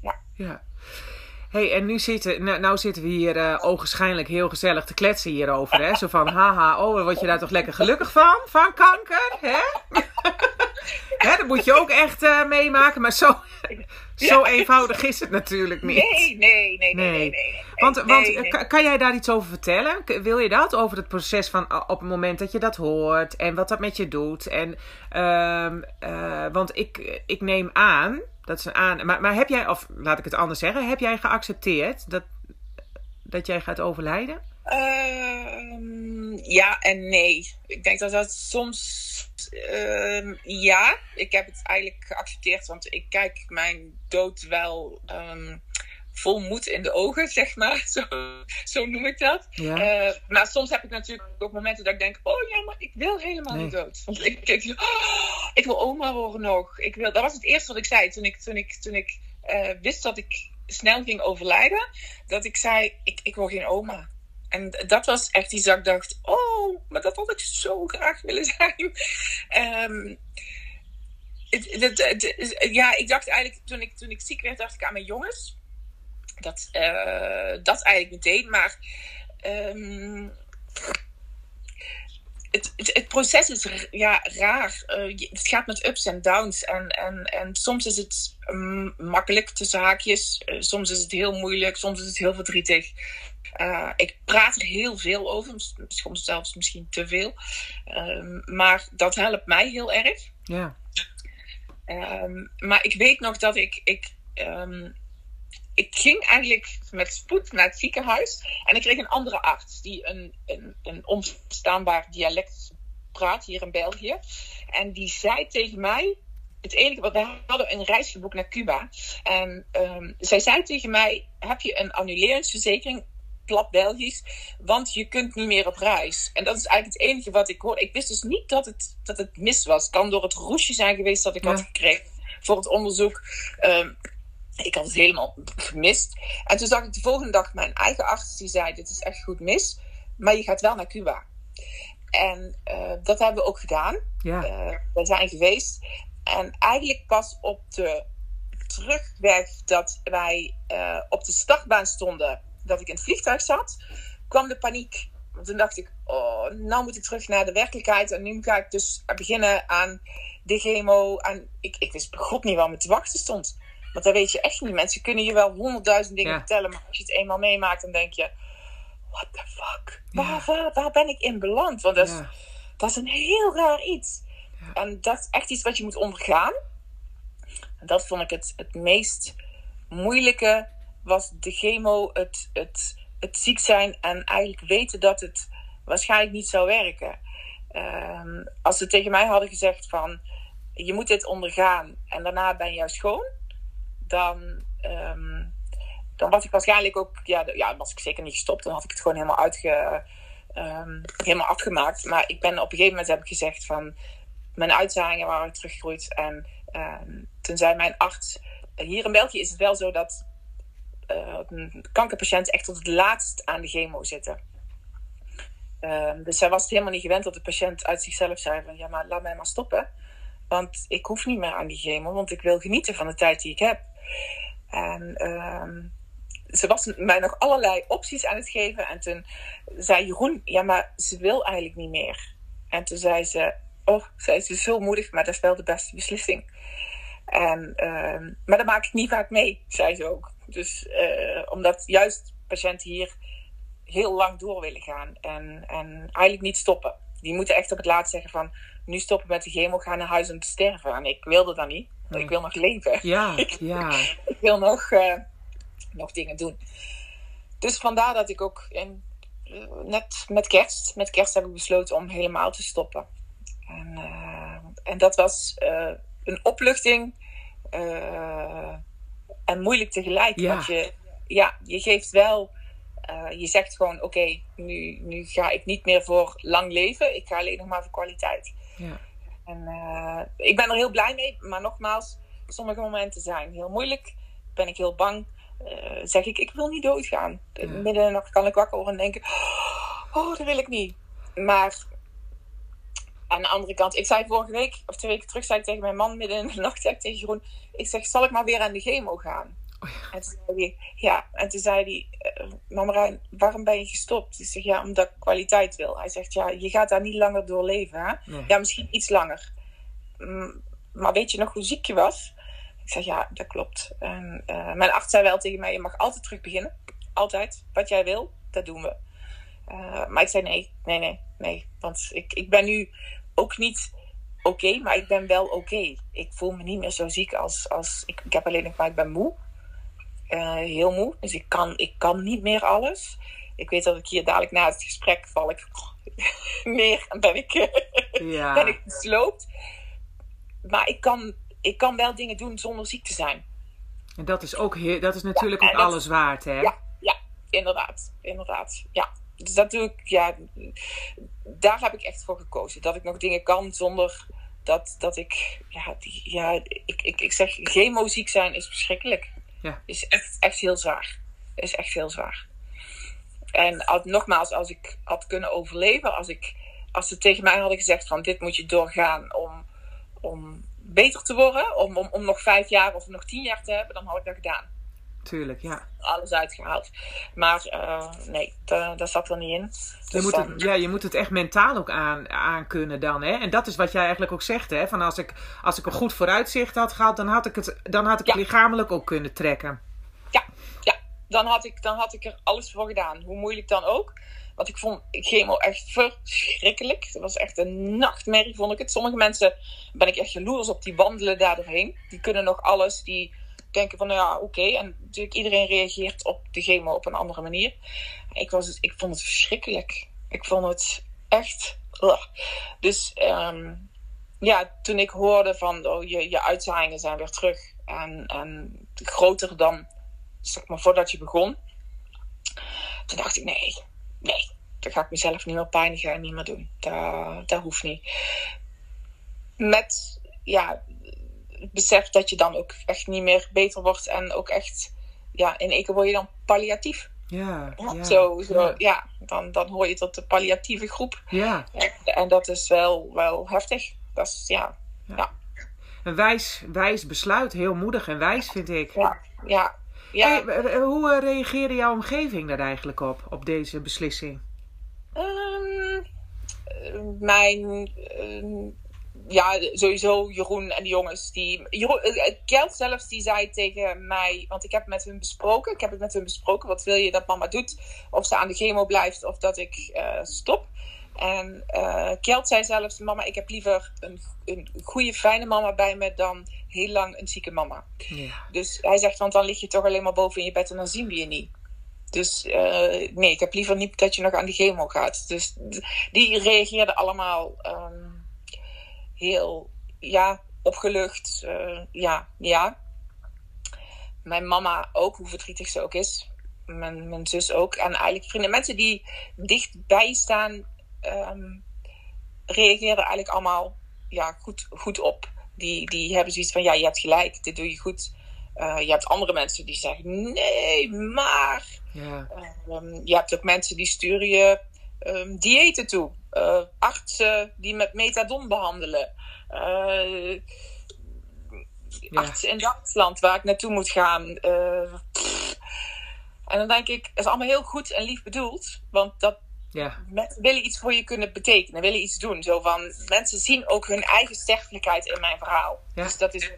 Speaker 1: Ja. ja. hey, en nu zitten, nou, nou zitten we hier uh, ogenschijnlijk heel gezellig te kletsen hierover. Hè? Zo van, haha, oh, word je daar toch lekker gelukkig van? Van kanker, hè? hè dat moet je ook echt uh, meemaken. Maar zo, zo eenvoudig is het natuurlijk niet.
Speaker 2: Nee, nee, nee, nee. nee, nee,
Speaker 1: Want, want Kan, jij daar iets over vertellen? Wil je dat? Over het proces van op het moment dat je dat hoort en wat dat met je doet. En, uh, uh, want ik, ik neem aan, dat is een aan. Maar, maar heb jij, of laat ik het anders zeggen, heb jij geaccepteerd dat, dat jij gaat overlijden?
Speaker 2: Uh, ja en nee. Ik denk dat dat soms. Uh, ja, ik heb het eigenlijk geaccepteerd, want ik kijk mijn dood wel um, vol moed in de ogen, zeg maar. Zo, zo noem ik dat. Ja. Uh, maar soms heb ik natuurlijk ook momenten dat ik denk: oh ja, maar ik wil helemaal niet dood. Want ik, ik, oh, ik wil oma worden nog. Ik wil, dat was het eerste wat ik zei toen ik, toen ik, toen ik uh, wist dat ik snel ging overlijden. Dat ik zei: ik, ik wil geen oma. En dat was echt iets dat ik dacht: oh, maar dat had ik zo graag willen zijn. Um, het, ja, ik dacht eigenlijk toen ik, toen ik ziek werd, dacht ik aan mijn jongens. Dat, uh, dat eigenlijk meteen. Maar um, het, het, proces is ja, raar. Uh, het gaat met ups en downs. En, en, en soms is het um, makkelijk tussen haakjes. Uh, soms is het heel moeilijk. Soms is het heel verdrietig. Uh, ik praat er heel veel over, soms zelfs misschien te veel. Um, maar dat helpt mij heel erg. Ja. Um, maar ik weet nog dat ik. ik um, ik ging eigenlijk met spoed naar het ziekenhuis. En ik kreeg een andere arts die een, een, een onverstaanbaar dialect praat hier in België. En die zei tegen mij. Het enige wat we hadden een reis geboekt naar Cuba. En um, zij zei tegen mij: Heb je een annuleringsverzekering? Plat Belgisch. Want je kunt niet meer op reis. En dat is eigenlijk het enige wat ik hoor. Ik wist dus niet dat het, dat het mis was. Het kan door het roesje zijn geweest dat ik had gekregen voor het onderzoek. Um, ik had het helemaal gemist. En toen zag ik de volgende dag mijn eigen arts die zei: Dit is echt goed mis, maar je gaat wel naar Cuba. En uh, dat hebben we ook gedaan. Ja. Uh, we zijn geweest. En eigenlijk pas op de terugweg dat wij uh, op de startbaan stonden, dat ik in het vliegtuig zat, kwam de paniek. Want toen dacht ik, oh, nou moet ik terug naar de werkelijkheid. En nu ga ik dus beginnen aan de chemo. En ik, ik wist god niet waar me te wachten stond. Want dat weet je echt niet. Mensen kunnen je wel honderdduizend dingen vertellen. Maar als je het eenmaal meemaakt, dan denk je... What the fuck? Waar, waar, waar, ben ik in beland? Want dat is, dat is een heel raar iets. En dat is echt iets wat je moet ondergaan. En dat vond ik het, het meest moeilijke. Was de chemo, het, het, het ziek zijn en eigenlijk weten dat het waarschijnlijk niet zou werken. Ehm, als ze tegen mij hadden gezegd van je moet dit ondergaan en daarna ben je schoon, dan, ehm, dan was ik waarschijnlijk ook, ja, ja, was ik zeker niet gestopt. Dan had ik het gewoon helemaal uitge, um, helemaal afgemaakt. Maar ik ben op een gegeven moment heb ik gezegd van mijn uitzaaiingen waren teruggegroeid. En toen zei mijn arts, hier in België is het wel zo dat kankerpatiënten echt tot het laatst aan de chemo zitten. Ehm, dus zij was het helemaal niet gewend dat de patiënt uit zichzelf zei van ja, maar laat mij maar stoppen. Want ik hoef niet meer aan die chemo, want ik wil genieten van de tijd die ik heb. En ehm, ze was mij nog allerlei opties aan het geven. En toen zei Jeroen, ja, maar ze wil eigenlijk niet meer. En toen zei ze, oh, zei ze, zo moedig, maar dat is wel de beste beslissing. En, ehm, maar dat maak ik niet vaak mee, zei ze ook. Dus uh, omdat juist patiënten hier heel lang door willen gaan en, en eigenlijk niet stoppen. Die moeten echt op het laatst zeggen van nu stoppen met de chemo, gaan naar huis om te sterven. En ik wilde dat niet. Nee. Ik wil nog leven.
Speaker 1: Ja, ja.
Speaker 2: ik wil nog, uh, nog dingen doen. Dus vandaar dat ik ook in, uh, net met kerst, met kerst heb ik besloten om helemaal te stoppen. En, uh, en dat was een opluchting en moeilijk tegelijk. Ja. Want je, ja, je geeft wel uh, je zegt gewoon: oké, nu, nu ga ik niet meer voor lang leven, ik ga alleen nog maar voor kwaliteit. Ja. En uh, ik ben er heel blij mee, maar nogmaals, sommige momenten zijn heel moeilijk. Ben ik heel bang. Uh, zeg ik: ik wil niet doodgaan. Ja. Midden in de nacht kan ik wakker worden en denken: oh, dat wil ik niet. Maar aan de andere kant, ik zei vorige week of twee weken terug, zei ik tegen mijn man midden in de nacht, zei ik tegen Jeroen: ik zeg: zal ik maar weer aan de chemo gaan? Oh ja. En toen zei hij, ja, en toen zei hij, uh, mama waarom ben je gestopt? Ik zeg, ja, omdat ik kwaliteit wil. Hij zegt, ja, je gaat daar niet langer door leven, hè? Ja, misschien iets langer. Mm, maar weet je nog hoe ziek je was? Ik zeg, ja, dat klopt. En, uh, mijn arts zei wel tegen mij, je mag altijd terug beginnen. Altijd. Wat jij wil, dat doen we. Uh, maar ik zei, nee, nee, nee, nee. Want ik, ik ben nu ook niet oké, okay, maar ik ben wel oké. Okay. Ik voel me niet meer zo ziek als... als ik, ik heb alleen nog maar, ik ben moe. Uh, heel moe. Dus ik kan, ik kan niet meer alles. Ik weet dat ik hier dadelijk na het gesprek val ik neer en ben ik, ja. ben ik gesloopt. Maar ik kan, ik kan wel dingen doen zonder ziek te zijn.
Speaker 1: En dat is ook heel, dat is natuurlijk ja, ook alles waard, hè?
Speaker 2: Ja, ja, inderdaad. Inderdaad. Ja. Dus dat doe ik, ja, daar heb ik echt voor gekozen. Dat ik nog dingen kan zonder dat, dat ik, ja, die, ja ik, ik, ik zeg, chemoziek zijn is verschrikkelijk. Ja. Is echt, echt heel zwaar. Is echt heel zwaar. En als, nogmaals, als ik had kunnen overleven, als, ik, als ze tegen mij hadden gezegd van dit moet je doorgaan om, om beter te worden, om, om, om nog vijf jaar of nog tien jaar te hebben, dan had ik dat gedaan.
Speaker 1: Tuurlijk, ja.
Speaker 2: Alles uitgehaald. Maar uh, nee, daar zat er niet in.
Speaker 1: Dus je moet het, ja, je moet het echt mentaal ook aan, aan kunnen dan. Hè? En dat is wat jij eigenlijk ook zegt. Hè? Van als, ik, als ik een goed vooruitzicht had gehad, dan had ik het, dan had ik ja. het lichamelijk ook kunnen trekken.
Speaker 2: Ja, ja. Dan, had ik, dan had ik er alles voor gedaan. Hoe moeilijk dan ook. Want ik vond chemo echt verschrikkelijk. Het was echt een nachtmerrie, vond ik het. Sommige mensen ben ik echt jaloers op die wandelen daar doorheen. Die kunnen nog alles. Die denken van, nou ja, oké. En natuurlijk iedereen reageert op de chemo op een andere manier. Ik, was ik vond het verschrikkelijk. Ik vond het echt... Dus um, ja, toen ik hoorde van, oh, je, je uitzaaiingen zijn weer terug. En, en groter dan, zeg maar, voordat je begon. Toen dacht ik, nee, nee. Dan ga ik mezelf niet meer pijnigen en niet meer doen. Dat, dat hoeft niet. Met, ja, beseft dat je dan ook echt niet meer beter wordt en ook echt, ja, in één keer word je dan palliatief.
Speaker 1: Ja, ja,
Speaker 2: zo, zo, ja. ja. dan, dan hoor je tot de palliatieve groep.
Speaker 1: Ja.
Speaker 2: En, en dat is wel, wel heftig. Dat is, ja, ja.
Speaker 1: ja. een wijs, wijs besluit. Heel moedig en wijs, vind ik.
Speaker 2: Ja, ja. ja.
Speaker 1: Hey, hoe reageerde jouw omgeving daar eigenlijk op, op deze beslissing?
Speaker 2: Um, mijn ja, sowieso Jeroen en de jongens. Die, Jeroen, Kjeld zelfs die zei tegen mij, want ik heb met hun besproken. Ik heb het met hun besproken. Wat wil je dat mama doet? Of ze aan de chemo blijft of dat ik uh, stop. En uh, Kjeld zei zelfs, mama, ik heb liever een, een goede, fijne mama bij me dan heel lang een zieke mama. Ja. Dus hij zegt, want dan lig je toch alleen maar boven in je bed en dan zien we je niet. Dus uh, nee, ik heb liever niet dat je nog aan de chemo gaat. Dus die reageerden allemaal um, heel, ja, opgelucht. Uh, ja, ja. Mijn mama ook, hoe verdrietig ze ook is. Mijn, mijn zus ook. En eigenlijk vrienden, mensen die dichtbij staan, um, reageerden eigenlijk allemaal ja, goed, goed op. Die, die hebben zoiets van, ja, je hebt gelijk, dit doe je goed. Uh, je hebt andere mensen die zeggen, nee, maar. Ja. Um, je hebt ook mensen die sturen je um, diëten toe. Uh, artsen die met metadon behandelen. Uh, ja. Artsen in Duitsland waar ik naartoe moet gaan. en dan denk ik, het is allemaal heel goed en lief bedoeld. Want dat ja. mensen willen iets voor je kunnen betekenen, willen iets doen. Zo van, mensen zien ook hun eigen sterfelijkheid in mijn verhaal. Ja. Dus dat is,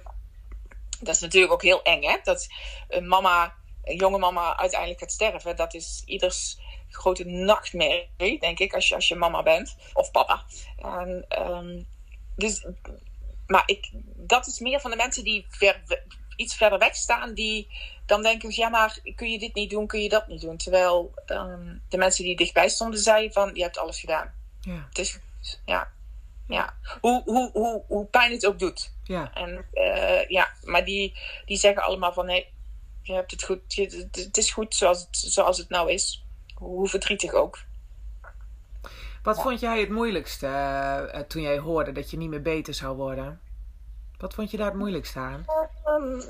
Speaker 2: dat is natuurlijk ook heel eng, hè? Dat een mama, een jonge mama uiteindelijk gaat sterven. Dat is ieders grote nachtmerrie, denk ik, als je, als je mama bent. Of papa. En, um, dus, maar ik, dat is meer van de mensen die ver, iets verder weg staan, die dan denken, ja maar kun je dit niet doen, kun je dat niet doen. Terwijl um, de mensen die dichtbij stonden zeiden van, je hebt alles gedaan. Ja. Het is ja. Ja, hoe, hoe, hoe, hoe pijn het ook doet. Ja. En, uh, ja, maar die, die zeggen allemaal van nee, je hebt het goed. Je, het is goed zoals het, zoals het nou is. Hoe verdrietig ook.
Speaker 1: Wat vond jij het moeilijkste uh, toen jij hoorde dat je niet meer beter zou worden? Wat vond je daar het moeilijkste aan?
Speaker 2: Um,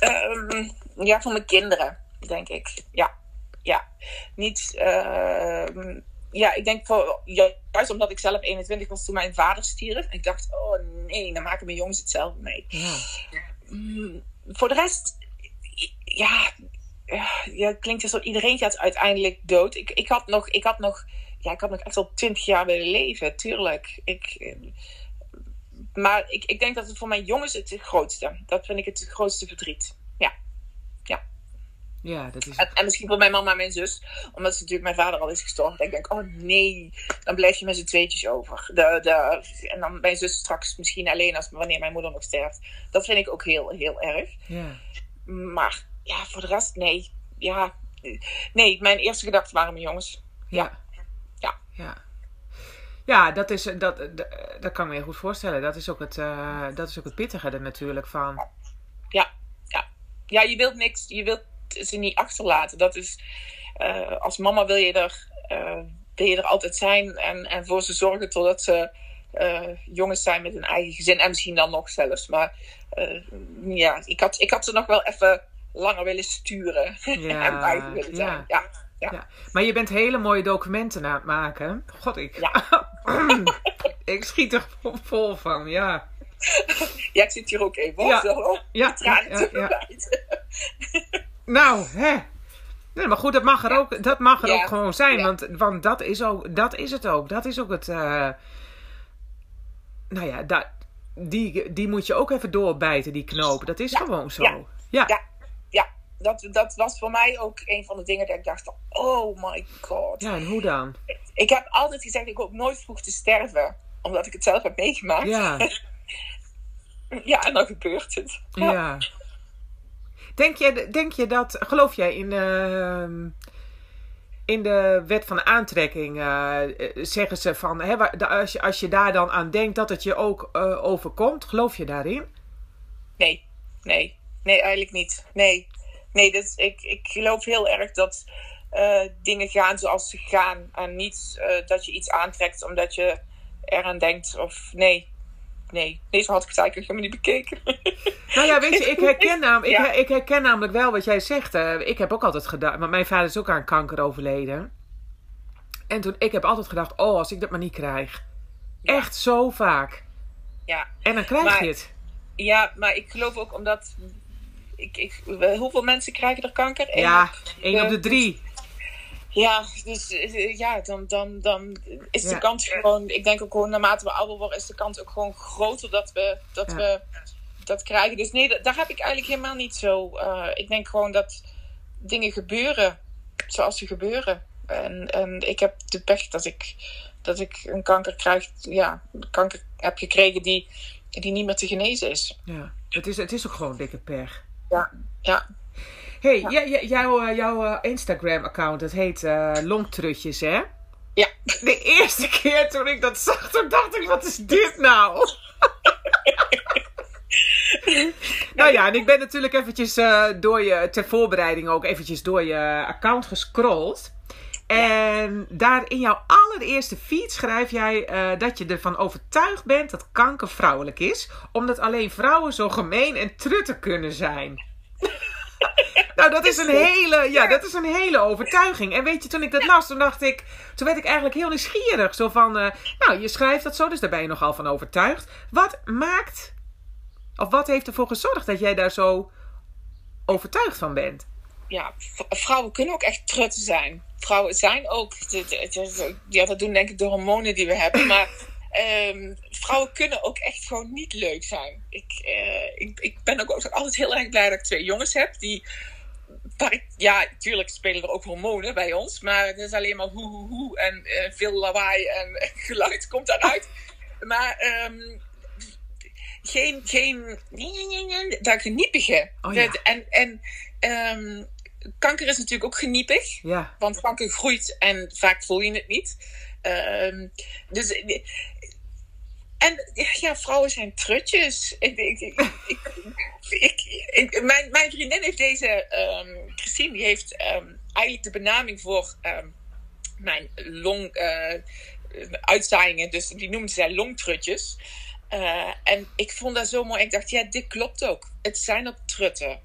Speaker 2: um, ja, voor mijn kinderen, denk ik. Ja, ja. Niet. Uh, ja, ik denk voor, juist omdat ik zelf 21 was toen mijn vader stierf. Ik dacht, oh nee, dan maken mijn jongens hetzelfde mee. Ja. Voor de rest, ja, ja, het klinkt alsof iedereen gaat uiteindelijk dood. Ik, ik had nog, ik had nog, ja, ik had nog echt al 20 jaar willen leven, tuurlijk. Ik, maar ik, ik denk dat het voor mijn jongens het grootste. Dat vind ik het grootste verdriet. Ja. Ja.
Speaker 1: Ja, dat is...
Speaker 2: En, en, misschien voor mijn mama en mijn zus. Omdat ze natuurlijk mijn vader al is gestorven. Ik denk, oh nee, dan blijf je met z'n tweetjes over. De, de, en dan mijn zus straks misschien alleen als wanneer mijn moeder nog sterft. Dat vind ik ook heel, heel erg. Ja. Maar ja, voor de rest, nee. Ja, nee, mijn eerste gedachten waren mijn jongens. Ja.
Speaker 1: Ja. Ja, ja dat, is, dat, dat, kan ik me heel goed voorstellen. Dat is ook het, uh, dat is ook het pittige er natuurlijk van.
Speaker 2: Ja, ja. Ja, je wilt niks. Je wilt ze niet achterlaten. Dat is, uh, als mama wil je er, uh, wil je er altijd zijn en, en voor ze zorgen totdat ze jongens zijn met een eigen gezin. En misschien dan nog zelfs. Maar ja, ik had, ik had ze nog wel even langer willen sturen. Ja, en bij willen zijn. Ja. Ja, ja.
Speaker 1: Maar je bent hele mooie documenten aan het maken. God, ik, ja. ik schiet er vol van, ja.
Speaker 2: Ja, ik zit hier ook even. Ja, zo, ja, ja, ja,
Speaker 1: Nou, hè. Nee, maar goed, dat mag er ook, dat mag er ook gewoon zijn. Want, want dat, is ook, dat is het ook. Dat is ook het. Uh, nou ja, dat, die, die moet je ook even doorbijten, die knoop. Dat is gewoon zo. Ja.
Speaker 2: ja. Ja. Dat, dat was voor mij ook een van de dingen dat ik dacht: oh my god.
Speaker 1: Ja, en hoe dan?
Speaker 2: Ik heb altijd gezegd: ik hoop nooit vroeg te sterven, omdat ik het zelf heb meegemaakt. Ja. ja, en dan gebeurt het.
Speaker 1: ja. Denk je, denk je dat, geloof jij in, uh, in de wet van de aantrekking, uh, zeggen ze van, hè, als, je, als je daar dan aan denkt dat het je ook uh, overkomt, geloof je daarin?
Speaker 2: Nee, nee, nee, eigenlijk niet. Nee, nee dus ik, ik geloof heel erg dat uh, dingen gaan zoals ze gaan en niet dat je iets aantrekt omdat je eraan denkt of nee, nee, deze had ik het eigenlijk helemaal niet bekeken.
Speaker 1: Nou ja, weet je, ik herken, nam, ik, ik, herken namelijk wel wat jij zegt. ik heb ook altijd gedacht, maar mijn vader is ook aan kanker overleden. En toen, ik heb altijd gedacht, oh, als ik dat maar niet krijg. Echt zo vaak.
Speaker 2: Ja.
Speaker 1: En dan krijg je het.
Speaker 2: Ja, maar ik geloof ook omdat. Ik, ik, hoeveel mensen krijgen er kanker?
Speaker 1: Eén ja, één op de drie.
Speaker 2: Ja, dus eh, ja, dan, dan, dan is de kans gewoon. Ik denk ook gewoon naarmate we ouder worden, is de kans ook gewoon groter dat we dat, we dat krijgen. Dus nee, daar heb ik eigenlijk helemaal niet zo. Uh, ik denk gewoon dat dingen gebeuren zoals ze gebeuren. En, en ik heb de pech dat ik, dat ik een kanker krijg, ja, kanker heb gekregen die, die niet meer te genezen is.
Speaker 1: Ja, het is, het is ook gewoon dikke pech.
Speaker 2: Ja, ja.
Speaker 1: hey, ja. jouw, eh, jouw eh, Instagram-account, dat heet uh, Longtrutjes, hè?
Speaker 2: Ja.
Speaker 1: De eerste keer toen ik dat zag, toen dacht ik, wat is dit nou? nou ja, en ik ben natuurlijk eventjes door je, ter voorbereiding ook eventjes door je account gescrolld. En daar in jouw allereerste feed schrijf jij uh, dat je ervan overtuigd bent dat kanker vrouwelijk is, omdat alleen vrouwen zo gemeen en trutten kunnen zijn. nou, dat is een hele, ja, dat is een hele overtuiging. En weet je, toen ik dat las, toen dacht ik, toen werd ik eigenlijk heel nieuwsgierig. Zo van, uh, nou, je schrijft dat zo, dus daar ben je nogal van overtuigd. Wat maakt, of wat heeft ervoor gezorgd dat jij daar zo overtuigd van bent?
Speaker 2: Ja, vrouwen kunnen ook echt trutten zijn vrouwen zijn ook, ja, dat doen denk ik de hormonen die we hebben, maar um, vrouwen kunnen ook echt gewoon niet leuk zijn. Ik, uh, ik, ik ben ook altijd heel erg blij dat ik twee jongens heb die. Ja, natuurlijk spelen er ook hormonen bij ons, maar het is alleen maar hoe, hoe, hoe en uh, veel lawaai en geluid komt daaruit. Maar um, geen, geen, dat geniepige. Oh, ja. En, en um, kanker is natuurlijk ook geniepig. Ja. Want kanker groeit en vaak voel je het niet. Uh, dus. En ja, vrouwen zijn trutjes. Ik, ik, ik, mijn, mijn vriendin heeft deze, um, Christine, die heeft um, eigenlijk de benaming voor mijn long uh, uitzaaiingen, dus die noemde zij longtrutjes. Uh, en ik vond dat zo mooi. Ik dacht, ja, dit klopt ook. Het zijn ook trutten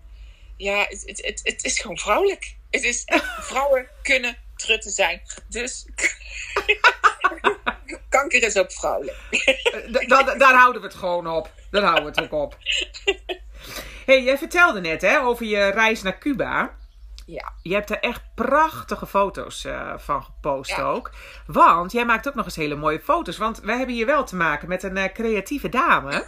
Speaker 2: ja, het, het, het, het is gewoon vrouwelijk. Het is, vrouwen kunnen trutten zijn. Dus kanker is ook vrouwelijk.
Speaker 1: Da, daar houden we het gewoon op. Daar houden we het ook op. hey, jij vertelde net hè, over je reis naar Cuba.
Speaker 2: Ja.
Speaker 1: Je hebt er echt prachtige foto's uh, van gepost ook. Want jij maakt ook nog eens hele mooie foto's. Want wij hebben hier wel te maken met een uh, creatieve dame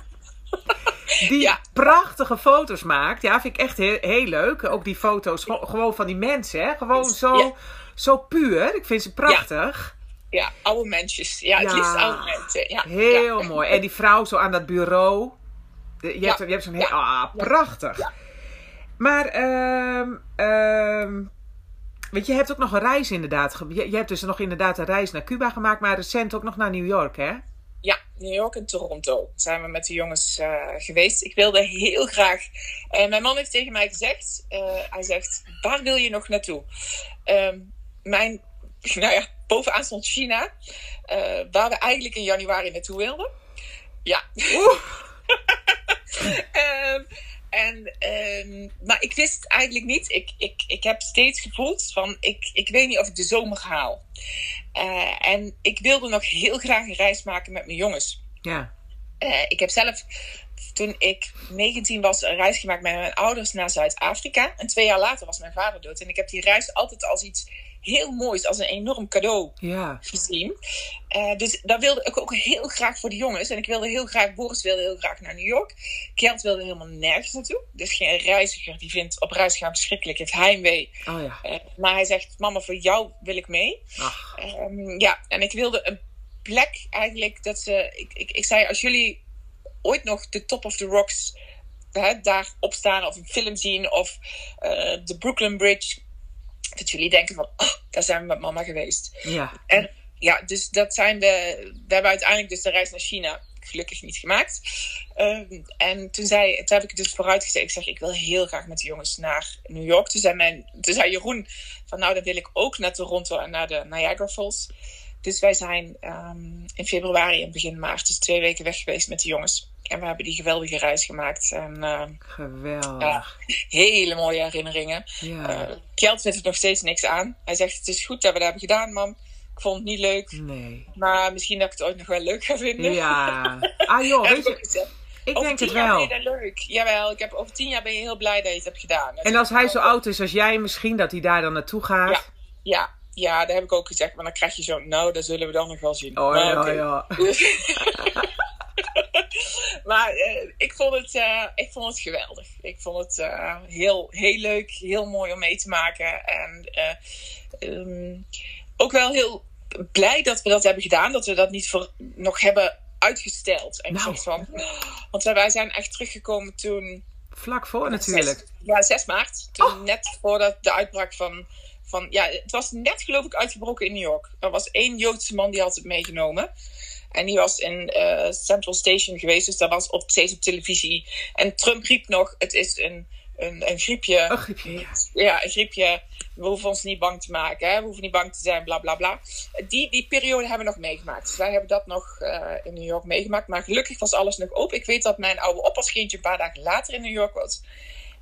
Speaker 1: die prachtige foto's maakt. Ja, vind ik echt heel, heel leuk. Ook die foto's gewoon van die mensen. Hè? Gewoon zo, zo puur. Ik vind ze prachtig.
Speaker 2: Ja, oude mensjes. Ja, het liefst oude mensen. Ja.
Speaker 1: Heel mooi. En die vrouw zo aan dat bureau. Je hebt, je hebt zo'n heel... Ah, prachtig. Maar, um, um, weet je, je hebt ook nog een reis inderdaad. Je, je hebt dus nog inderdaad een reis naar Cuba gemaakt, maar recent ook nog naar New York, hè?
Speaker 2: Ja, New York en Toronto zijn we met de jongens uh, geweest. Ik wilde heel graag. Uh, mijn man heeft tegen mij gezegd: uh, hij zegt, waar wil je nog naartoe? Ehm, mijn, nou ja, bovenaan stond China, waar we eigenlijk in januari naartoe wilden. Ja. En, um, maar ik wist eigenlijk niet. Ik, ik, ik heb steeds gevoeld van ik, ik weet niet of ik de zomer haal. Uh, en ik wilde nog heel graag een reis maken met mijn jongens.
Speaker 1: Ja.
Speaker 2: Uh, ik heb zelf toen ik 19 was een reis gemaakt met mijn ouders naar Zuid-Afrika. En twee jaar later was mijn vader dood. En ik heb die reis altijd als iets heel moois, als een enorm cadeau
Speaker 1: ja.
Speaker 2: gezien. Uh, dus daar wilde ik ook heel graag voor de jongens. En ik wilde heel graag, Boris wilde heel graag naar New York. Kent wilde helemaal nergens naartoe. Dus geen reiziger die vindt op reis gaan verschrikkelijk, heeft heimwee.
Speaker 1: Oh ja. Uh,
Speaker 2: maar hij zegt, mama, voor jou wil ik mee. Um, ja, en ik wilde een plek eigenlijk dat ze... Ik, ik, ik zei, als jullie ooit nog de Top of the Rocks hè, daar opstaan of een film zien of uh, de Brooklyn Bridge dat jullie denken van, oh, daar zijn we met mama geweest.
Speaker 1: Ja.
Speaker 2: En ja, dus dat zijn de. We hebben uiteindelijk dus de reis naar China gelukkig niet gemaakt. Um, en toen, zei, toen heb ik dus vooruitgezet. Ik zeg, ik wil heel graag met de jongens naar New York. Toen zei, mijn, toen zei Jeroen van, nou dan wil ik ook naar Toronto en naar de Niagara Falls. Dus wij zijn um, in februari en begin maart, dus twee weken weg geweest met de jongens. En we hebben die geweldige reis gemaakt. En, uh,
Speaker 1: Geweldig.
Speaker 2: Ja, hele mooie herinneringen. Ja. Uh, Kjeld vindt er nog steeds niks aan. Hij zegt, het is goed dat we dat hebben gedaan, mam. Ik vond het niet leuk.
Speaker 1: Nee.
Speaker 2: Maar misschien dat ik het ooit nog wel leuk ga vinden.
Speaker 1: Ja. Ah joh, weet je... Ik
Speaker 2: over
Speaker 1: denk
Speaker 2: tien
Speaker 1: het
Speaker 2: jaar
Speaker 1: wel.
Speaker 2: ben je leuk. Jawel, ik heb, over tien jaar ben je heel blij dat je het hebt gedaan.
Speaker 1: En als hij zo oud is als jij, misschien dat hij daar dan naartoe gaat.
Speaker 2: Ja. Ja, ja, daar heb ik ook gezegd. Maar dan krijg je zo, nou, dat zullen we dan nog wel zien.
Speaker 1: Oh
Speaker 2: Maar
Speaker 1: ja, ja.
Speaker 2: maar eh, ik, vond het, eh, ik vond het geweldig. Ik vond het eh, heel, heel leuk, heel mooi om mee te maken. En eh, ehm, ook wel heel blij dat we dat hebben gedaan. Dat we dat niet voor, nog hebben uitgesteld. En
Speaker 1: Nou.
Speaker 2: van, want wij zijn echt teruggekomen toen...
Speaker 1: Vlak voor natuurlijk.
Speaker 2: Ja, 6 maart. Toen
Speaker 1: Oh.
Speaker 2: net voordat de uitbraak van, van... Ja, het was net geloof ik uitgebroken in New York. Er was één Joodse man die had het meegenomen. En die was in eh, Central Station geweest. Dus dat was op, steeds op televisie. En Trump riep nog, het is een, een, een griepje.
Speaker 1: Een griepje, ja.
Speaker 2: Ja, een griepje. We hoeven ons niet bang te maken. Hè? We hoeven niet bang te zijn, bla bla bla. Die, die periode hebben we nog meegemaakt. Dus wij hebben dat nog eh, in New York meegemaakt. Maar gelukkig was alles nog open. Ik weet dat mijn oude oppaskindje een paar dagen later in New York was.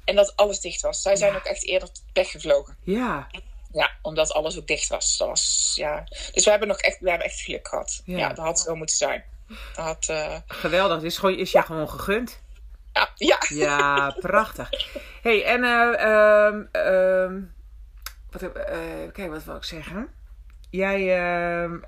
Speaker 2: En dat alles dicht was. Zij zijn
Speaker 1: Ja.
Speaker 2: ook echt eerder weggevlogen.
Speaker 1: Ja,
Speaker 2: Ja, omdat alles ook dicht was. Dat was ja. Dus we hebben nog echt, we hebben echt geluk gehad.
Speaker 1: Ja.
Speaker 2: Ja, dat had zo moeten zijn. Dat had, eh,
Speaker 1: geweldig. Is, gewoon, is je gewoon gegund.
Speaker 2: ja, ja.
Speaker 1: Ja, prachtig. hey, en ehm, wat, eh, kijk, wat wil ik zeggen? Jij,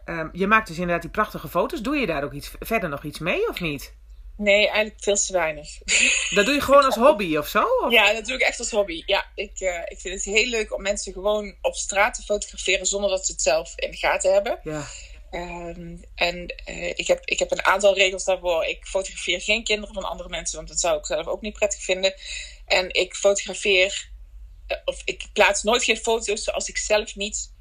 Speaker 1: ehm, je maakt dus inderdaad die prachtige foto's. Doe je daar ook iets, verder nog iets mee of niet?
Speaker 2: Nee, eigenlijk veel te weinig.
Speaker 1: Dat doe je gewoon als hobby of zo? Of?
Speaker 2: Ja, dat doe ik echt als hobby. Ja, ik, eh, ik vind het heel leuk om mensen gewoon op straat te fotograferen zonder dat ze het zelf in de gaten hebben.
Speaker 1: Ja.
Speaker 2: Ehm, en eh, ik, heb, ik heb een aantal regels daarvoor. Ik fotografeer geen kinderen van andere mensen, want dat zou ik zelf ook niet prettig vinden. En ik fotografeer, eh, of ik plaats nooit geen foto's zoals ik zelf niet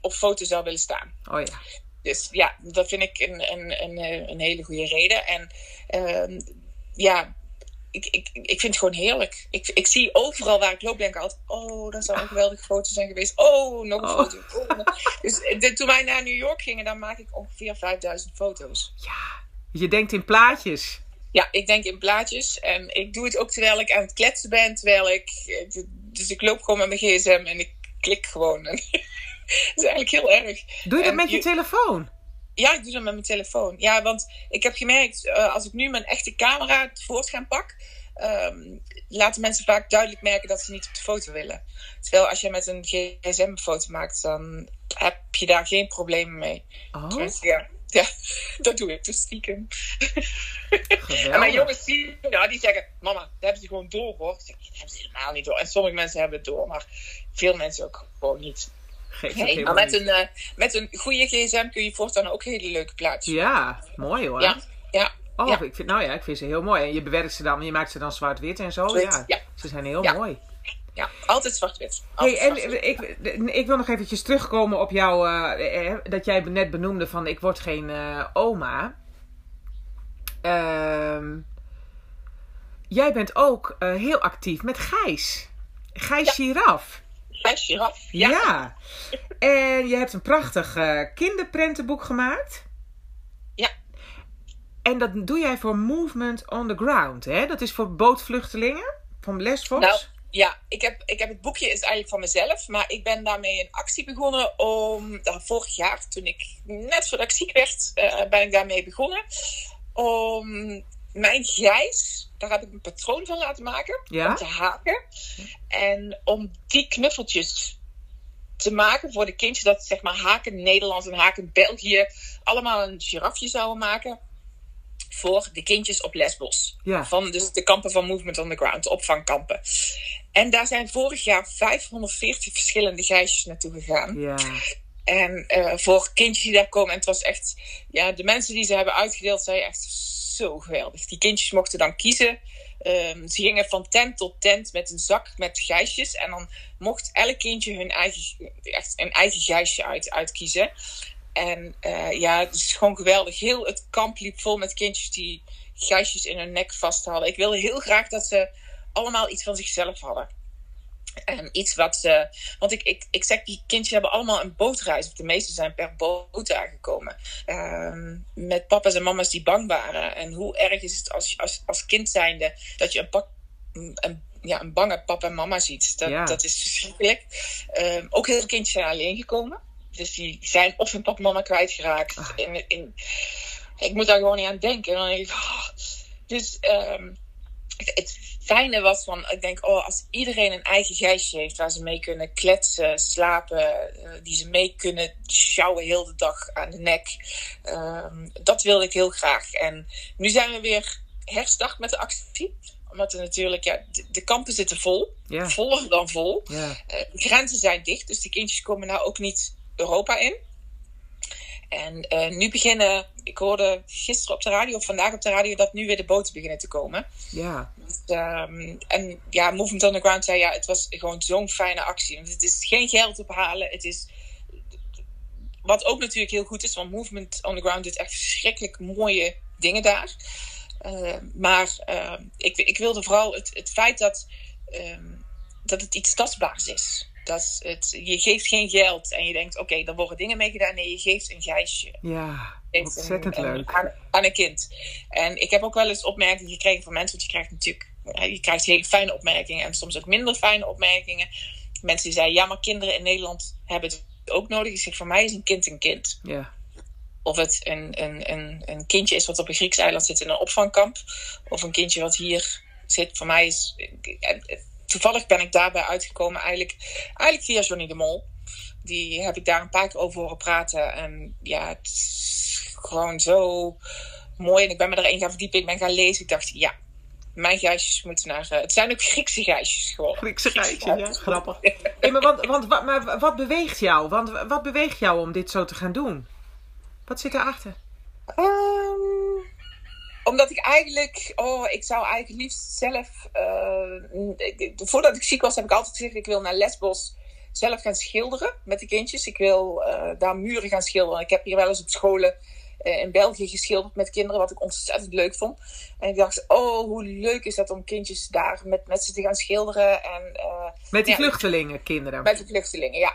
Speaker 2: op foto zou willen staan.
Speaker 1: Oh ja.
Speaker 2: Dus ja, dat vind ik een, een, een, eh, een hele goede reden. En ehm, ja, ik, ik, ik vind het gewoon heerlijk. Ik, ik zie overal waar ik loop, denk ik altijd: oh, dat zou een geweldige foto zijn geweest. Oh, nog een
Speaker 1: Oh.
Speaker 2: foto. Oh, Dus de- toen wij naar New York gingen, dan maak ik ongeveer 5000 foto's.
Speaker 1: Je denkt in plaatjes.
Speaker 2: Ja, ik denk in plaatjes. En ik doe het ook terwijl ik aan het kletsen ben. Terwijl ik. Dus ik loop gewoon met mijn gsm en ik klik gewoon. En is eigenlijk heel erg.
Speaker 1: Doe je dat
Speaker 2: En
Speaker 1: met je
Speaker 2: je-
Speaker 1: telefoon?
Speaker 2: Ja, ik doe dat met mijn telefoon. Ja, want ik heb gemerkt, eh, als ik nu mijn echte camera tevoorschijn pak, ehm, laten mensen vaak duidelijk merken dat ze niet op de foto willen. Terwijl als je met een gsm een foto maakt, dan heb je daar geen problemen mee.
Speaker 1: Oh,
Speaker 2: Dus ja, ja, dat doe ik dus stiekem. En mijn jongens zien, nou, die zeggen, mama, dat hebben ze gewoon door hoor. Ik zeg, dat hebben ze helemaal niet door. En sommige mensen hebben het door, maar veel mensen ook gewoon niet. Nee, maar met een, eh, met een goede gsm kun je voortaan ook hele leuke plaatjes.
Speaker 1: Ja, mooi hoor.
Speaker 2: Ja, ja.
Speaker 1: Oh,
Speaker 2: ja.
Speaker 1: ik vind, nou ja, ik vind ze heel mooi. En je bewerkt ze dan, je maakt ze dan zwart-wit en zo. Ja.
Speaker 2: ja.
Speaker 1: Ze zijn heel
Speaker 2: Ja.
Speaker 1: mooi.
Speaker 2: Ja, altijd zwart-wit.
Speaker 1: Hey, en ik, ik wil nog eventjes terugkomen op jou, eh, eh, dat jij net benoemde van ik word geen eh, oma. Ehm, jij bent ook heel actief met Gijs. Gijs Giraf.
Speaker 2: Bij giraf.
Speaker 1: Ja.
Speaker 2: Ja.
Speaker 1: En je hebt een prachtig eh, kinderprentenboek gemaakt.
Speaker 2: Ja.
Speaker 1: En dat doe jij voor Movement on the Ground, hè? Dat is voor bootvluchtelingen van Lesvos.
Speaker 2: Nou, ja, ik heb, ik heb het boekje is eigenlijk van mezelf, maar ik ben daarmee een actie begonnen om, nou, vorig jaar, toen ik net voordat ik ziek werd, eh, ben ik daarmee begonnen. Om mijn gijs, daar heb ik een patroon van laten maken,
Speaker 1: Ja?
Speaker 2: om te haken. En om die knuffeltjes te maken voor de kindjes, dat zeg maar haken Nederland en haken België, allemaal een girafje zouden maken. Voor de kindjes op Lesbos.
Speaker 1: Ja.
Speaker 2: Van dus de kampen van Movement on the Ground, de opvangkampen. En daar zijn vorig jaar 540 verschillende gijsjes naartoe gegaan.
Speaker 1: Ja.
Speaker 2: En eh, voor kindjes die daar komen. En het was echt, ja, de mensen die ze hebben uitgedeeld, zijn echt zo geweldig. Die kindjes mochten dan kiezen. Ehm, ze gingen van tent tot tent met een zak met gijsjes. En dan mocht elk kindje hun eigen, echt een eigen gijsje uit, uitkiezen. En eh, ja, het is gewoon geweldig. Heel het kamp liep vol met kindjes die gijsjes in hun nek vast hadden. Ik wilde heel graag dat ze allemaal iets van zichzelf hadden. En iets wat ze. Want ik, ik, ik zeg, die kindjes hebben allemaal een bootreis. Of de meeste zijn per boot aangekomen. Ehm, met papa's en mama's die bang waren. En hoe erg is het als, als, als kind zijnde dat je een, pak, een, ja, een bange papa en mama ziet. Dat,
Speaker 1: Ja.
Speaker 2: dat is verschrikkelijk. Ehm, ook heel veel kindjes zijn alleen gekomen. Dus die zijn of hun papa en mama kwijtgeraakt. In, in, ik moet daar gewoon niet aan denken. En dan denk ik, oh, Dus um, het fijne was van, ik denk, oh, als iedereen een eigen geistje heeft waar ze mee kunnen kletsen, slapen, uh, die ze mee kunnen sjouwen heel de dag aan de nek. Um, dat wilde ik heel graag. En nu zijn we weer herstart met de actie omdat er natuurlijk, ja, de, de kampen zitten vol. Voller dan vol. Uh, de grenzen zijn dicht, dus de kindjes komen nou ook niet Europa in. En uh, nu beginnen, ik hoorde gisteren op de radio, of vandaag op de radio, dat nu weer de boten beginnen te komen.
Speaker 1: Ja.
Speaker 2: Dus, um, en ja, Movement on the Ground zei, ja, het was gewoon zo'n fijne actie. Want het is geen geld ophalen, het is... Wat ook natuurlijk heel goed is, want Movement on the Ground doet echt verschrikkelijk mooie dingen daar. Uh, maar uh, ik, ik wilde vooral het, het feit dat, um, dat het iets tastbaars is. Dat het, je geeft geen geld en je denkt, oké, okay, er worden dingen mee gedaan. Nee, je geeft een gijsje.
Speaker 1: Ja, ontzettend een, leuk.
Speaker 2: Aan, aan, een kind. En ik heb ook wel eens opmerkingen gekregen van mensen. Want je krijgt natuurlijk je krijgt hele fijne opmerkingen en soms ook minder fijne opmerkingen. Mensen die zeiden, ja, maar kinderen in Nederland hebben het ook nodig. Ik zeg, voor mij is een kind een kind.
Speaker 1: Ja.
Speaker 2: Of het een, een, een, een kindje is wat op een Grieks eiland zit in een opvangkamp. Of een kindje wat hier zit. Voor mij is toevallig ben ik daarbij uitgekomen eigenlijk, eigenlijk via Johnny de Mol. Die heb ik daar een paar keer over horen praten. En ja, het is gewoon zo mooi. En ik ben me er één gaan verdiepen. Ik ben gaan lezen. Ik dacht, ja, mijn geisjes moeten naar... Uh, het zijn ook Griekse geisjes gewoon.
Speaker 1: Griekse geisjes, ja. Grappig. hey, maar, want, want, wat, maar wat beweegt jou? Want, wat beweegt jou om dit zo te gaan doen? Wat zit erachter?
Speaker 2: Um, omdat ik eigenlijk, oh, ik zou eigenlijk liefst zelf, uh, voordat ik ziek was, heb ik altijd gezegd: ik wil naar Lesbos zelf gaan schilderen met de kindjes. Ik wil uh, daar muren gaan schilderen. Ik heb hier wel eens op scholen uh, in België geschilderd met kinderen, wat ik ontzettend leuk vond. En ik dacht: oh, hoe leuk is dat om kindjes daar met, met ze te gaan schilderen. En,
Speaker 1: met die ja, vluchtelingen, kinderen?
Speaker 2: Met de vluchtelingen, ja.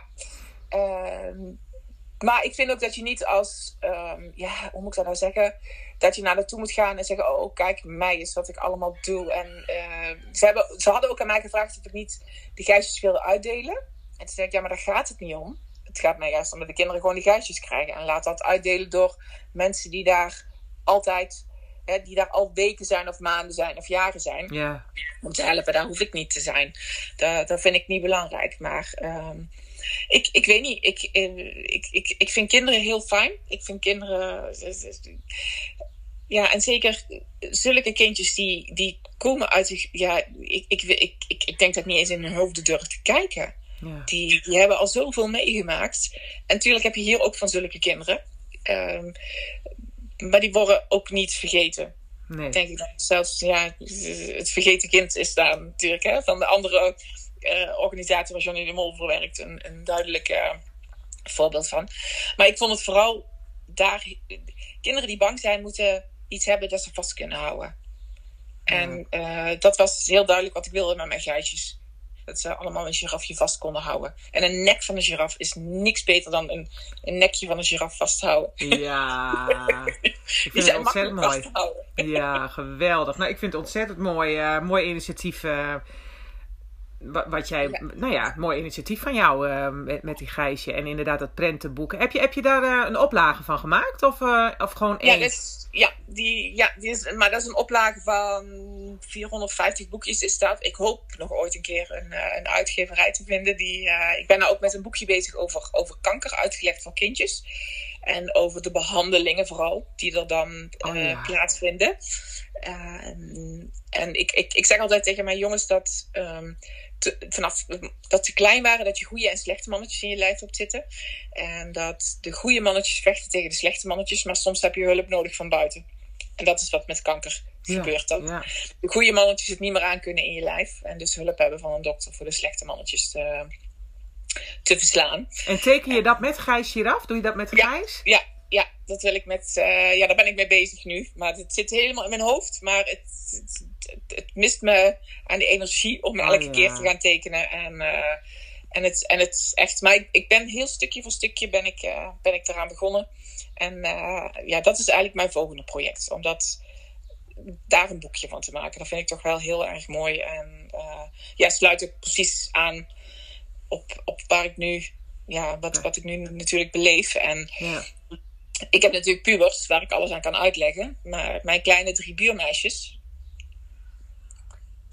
Speaker 2: Ehm, maar ik vind ook dat je niet als, um, ja, hoe moet ik dat nou zeggen? Dat je naar naartoe moet gaan en zeggen: Oh, kijk, mij is wat ik allemaal doe. En uh, ze, hebben, ze hadden ook aan mij gevraagd of ik niet de geistjes wilde uitdelen. En toen zei ik: Ja, maar daar gaat het niet om. Het gaat mij juist om dat de kinderen gewoon die geistjes krijgen. En laat dat uitdelen door mensen die daar altijd, hè, die daar al weken zijn, of maanden zijn, of jaren zijn.
Speaker 1: Ja.
Speaker 2: Om te helpen, daar hoef ik niet te zijn. Dat, dat vind ik niet belangrijk. Maar. Um, ik, ik weet niet. Ik, ik, ik, ik vind kinderen heel fijn. Ik vind kinderen. Ja, en zeker zulke kindjes die, die komen uit. Ja, ik, ik, ik, ik, ik denk dat niet eens in hun hoofden durven te kijken. Ja. Die, die hebben al zoveel meegemaakt. En natuurlijk heb je hier ook van zulke kinderen. Um, maar die worden ook niet vergeten.
Speaker 1: Nee.
Speaker 2: Denk ik dat zelfs, ja, het vergeten kind is daar natuurlijk. Hè, van de andere uh, organisatie waar Johnny de Mol voor werkt een, een duidelijk uh, voorbeeld van. Maar ik vond het vooral daar. Kinderen die bang zijn, moeten iets hebben dat ze vast kunnen houden. En uh, dat was heel duidelijk wat ik wilde met mijn geitjes. Dat ze allemaal een girafje vast konden houden. En een nek van een giraf is niks beter dan een, een nekje van een giraf vasthouden.
Speaker 1: Ja, ik vind het ontzettend mooi. Ja, geweldig. Nou, ik vind het ontzettend mooi, uh, mooi initiatief. Uh, wat jij, ja. nou ja, mooi initiatief van jou uh, met, met die Gijsje. En inderdaad dat prentenboek. Heb je, heb je daar uh, een oplage van gemaakt? Of, uh, of gewoon één?
Speaker 2: Ja, ja, die, ja die is, maar dat is een oplage van 450 boekjes is dat. Ik hoop nog ooit een keer een, een uitgeverij te vinden. Die, ik ben nou ook met een boekje bezig over, over kanker uitgelegd voor kindjes. En over de behandelingen vooral, die er dan oh, ja. plaatsvinden. en ik, ik, ik zeg altijd tegen mijn jongens dat... Um, te, vanaf dat ze klein waren, dat je goede en slechte mannetjes in je lijf hebt zitten. En dat de goede mannetjes vechten tegen de slechte mannetjes, maar soms heb je hulp nodig van buiten. En dat is wat met kanker ja, gebeurt dan.
Speaker 1: Ja.
Speaker 2: De goede mannetjes het niet meer aan kunnen in je lijf. En dus hulp hebben van een dokter voor de slechte mannetjes te, te verslaan.
Speaker 1: En teken je dat met Gijs hieraf? Doe je dat met Gijs?
Speaker 2: Ja, ja, ja, dat wil ik met. Uh, ja, daar ben ik mee bezig nu. Maar het zit helemaal in mijn hoofd. Maar het, het, het, het mist me aan de energie om elke oh, ja. keer te gaan tekenen. En, uh, en, het, en het is echt. Maar ik, ik, ben heel stukje voor stukje ben ik, uh, ben ik eraan begonnen. En ja, dat is eigenlijk mijn volgende project. Om dat, daar een boekje van te maken. Dat vind ik toch wel heel erg mooi. En ja, sluit ook precies aan op, op waar ik nu. Ja, wat, wat ik nu natuurlijk beleef. En
Speaker 1: ja
Speaker 2: ik heb natuurlijk pubers waar ik alles aan kan uitleggen. Maar mijn kleine drie buurmeisjes,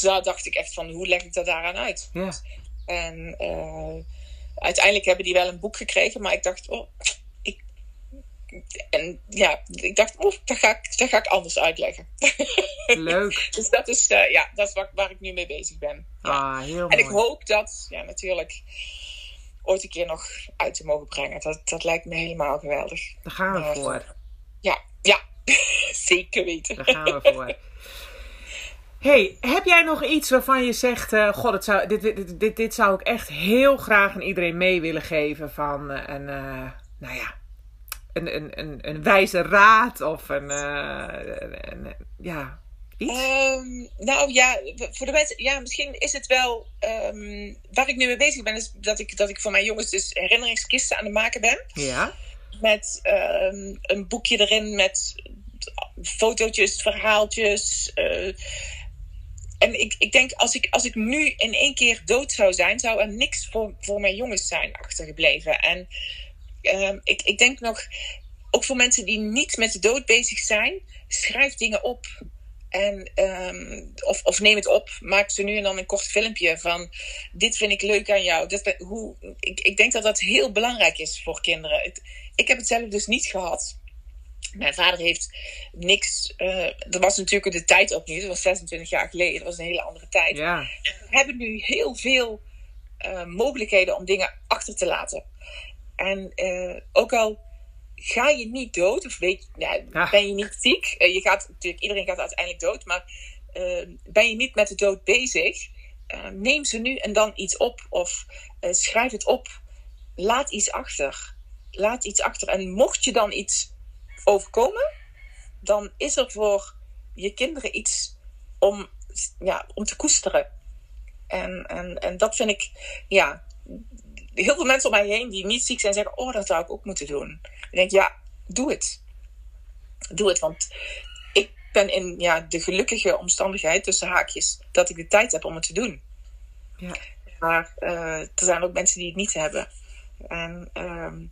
Speaker 2: daar dacht ik echt van, hoe leg ik dat daaraan uit?
Speaker 1: Ja.
Speaker 2: En uh, uiteindelijk hebben die wel een boek gekregen, maar ik dacht, oh, ik, en ja, ik dacht, oh, dat ga ik, dat ga ik anders uitleggen.
Speaker 1: Leuk.
Speaker 2: dus dat is, uh, ja, dat is waar, waar, ik nu mee bezig ben. Ja.
Speaker 1: Ah, heel
Speaker 2: en
Speaker 1: mooi.
Speaker 2: ik hoop dat, ja, natuurlijk ooit een keer nog uit te mogen brengen. Dat, dat lijkt me helemaal geweldig.
Speaker 1: Daar gaan we
Speaker 2: Maar,
Speaker 1: voor.
Speaker 2: Ja, ja. zeker weten.
Speaker 1: Daar gaan we voor. hey, heb jij nog iets waarvan je zegt... eh, God, het zou, dit, dit, dit, dit zou ik echt heel graag aan iedereen mee willen geven van eh, een... eh, nou ja, een, een, een, een wijze raad of een... een- een- ja, iets?
Speaker 2: Ehm, nou ja, voor de mensen, ja, misschien is het wel. ehm, waar ik nu mee bezig ben, is dat ik, dat ik voor mijn jongens dus herinneringskisten aan het maken ben.
Speaker 1: ja?
Speaker 2: Met ehm, een boekje erin met fotootjes, verhaaltjes. eh. En ik, ik denk, als ik, als ik nu in één keer dood zou zijn, zou er niks voor, voor mijn jongens zijn achtergebleven. En ehm, ik, ik denk nog, ook voor mensen die niet met de dood bezig zijn, schrijf dingen op. En, ehm, of, of neem het op. Maak ze nu en dan een kort filmpje van... dit vind ik leuk aan jou. Ben- hoe, ik, ik denk dat dat heel belangrijk is voor kinderen. Ik heb het zelf dus niet gehad. Mijn vader heeft niks... eh er was natuurlijk de tijd ook niet. Het was 26 jaar geleden. Dat was een hele andere tijd.
Speaker 1: Ja.
Speaker 2: We hebben nu heel veel eh, mogelijkheden om dingen achter te laten. En eh, ook al ga je niet dood, of weet, ja,
Speaker 1: Ja.
Speaker 2: ben je niet ziek, je gaat, natuurlijk, iedereen gaat uiteindelijk dood, maar ben je niet met de dood bezig, neem ze nu en dan iets op of schrijf het op. Laat iets achter. Laat iets achter. En mocht je dan iets overkomen, dan is er voor je kinderen iets om, ja, om te koesteren. En, en, en dat vind ik, ja, heel veel mensen om mij heen die niet ziek zijn zeggen, oh, dat zou ik ook moeten doen. Ik denk, ja, doe het. Doe het, want ik ben in ja, de gelukkige omstandigheid, tussen haakjes, dat ik de tijd heb om het te doen.
Speaker 1: Ja.
Speaker 2: Maar eh, er zijn ook mensen die het niet hebben. En ehm,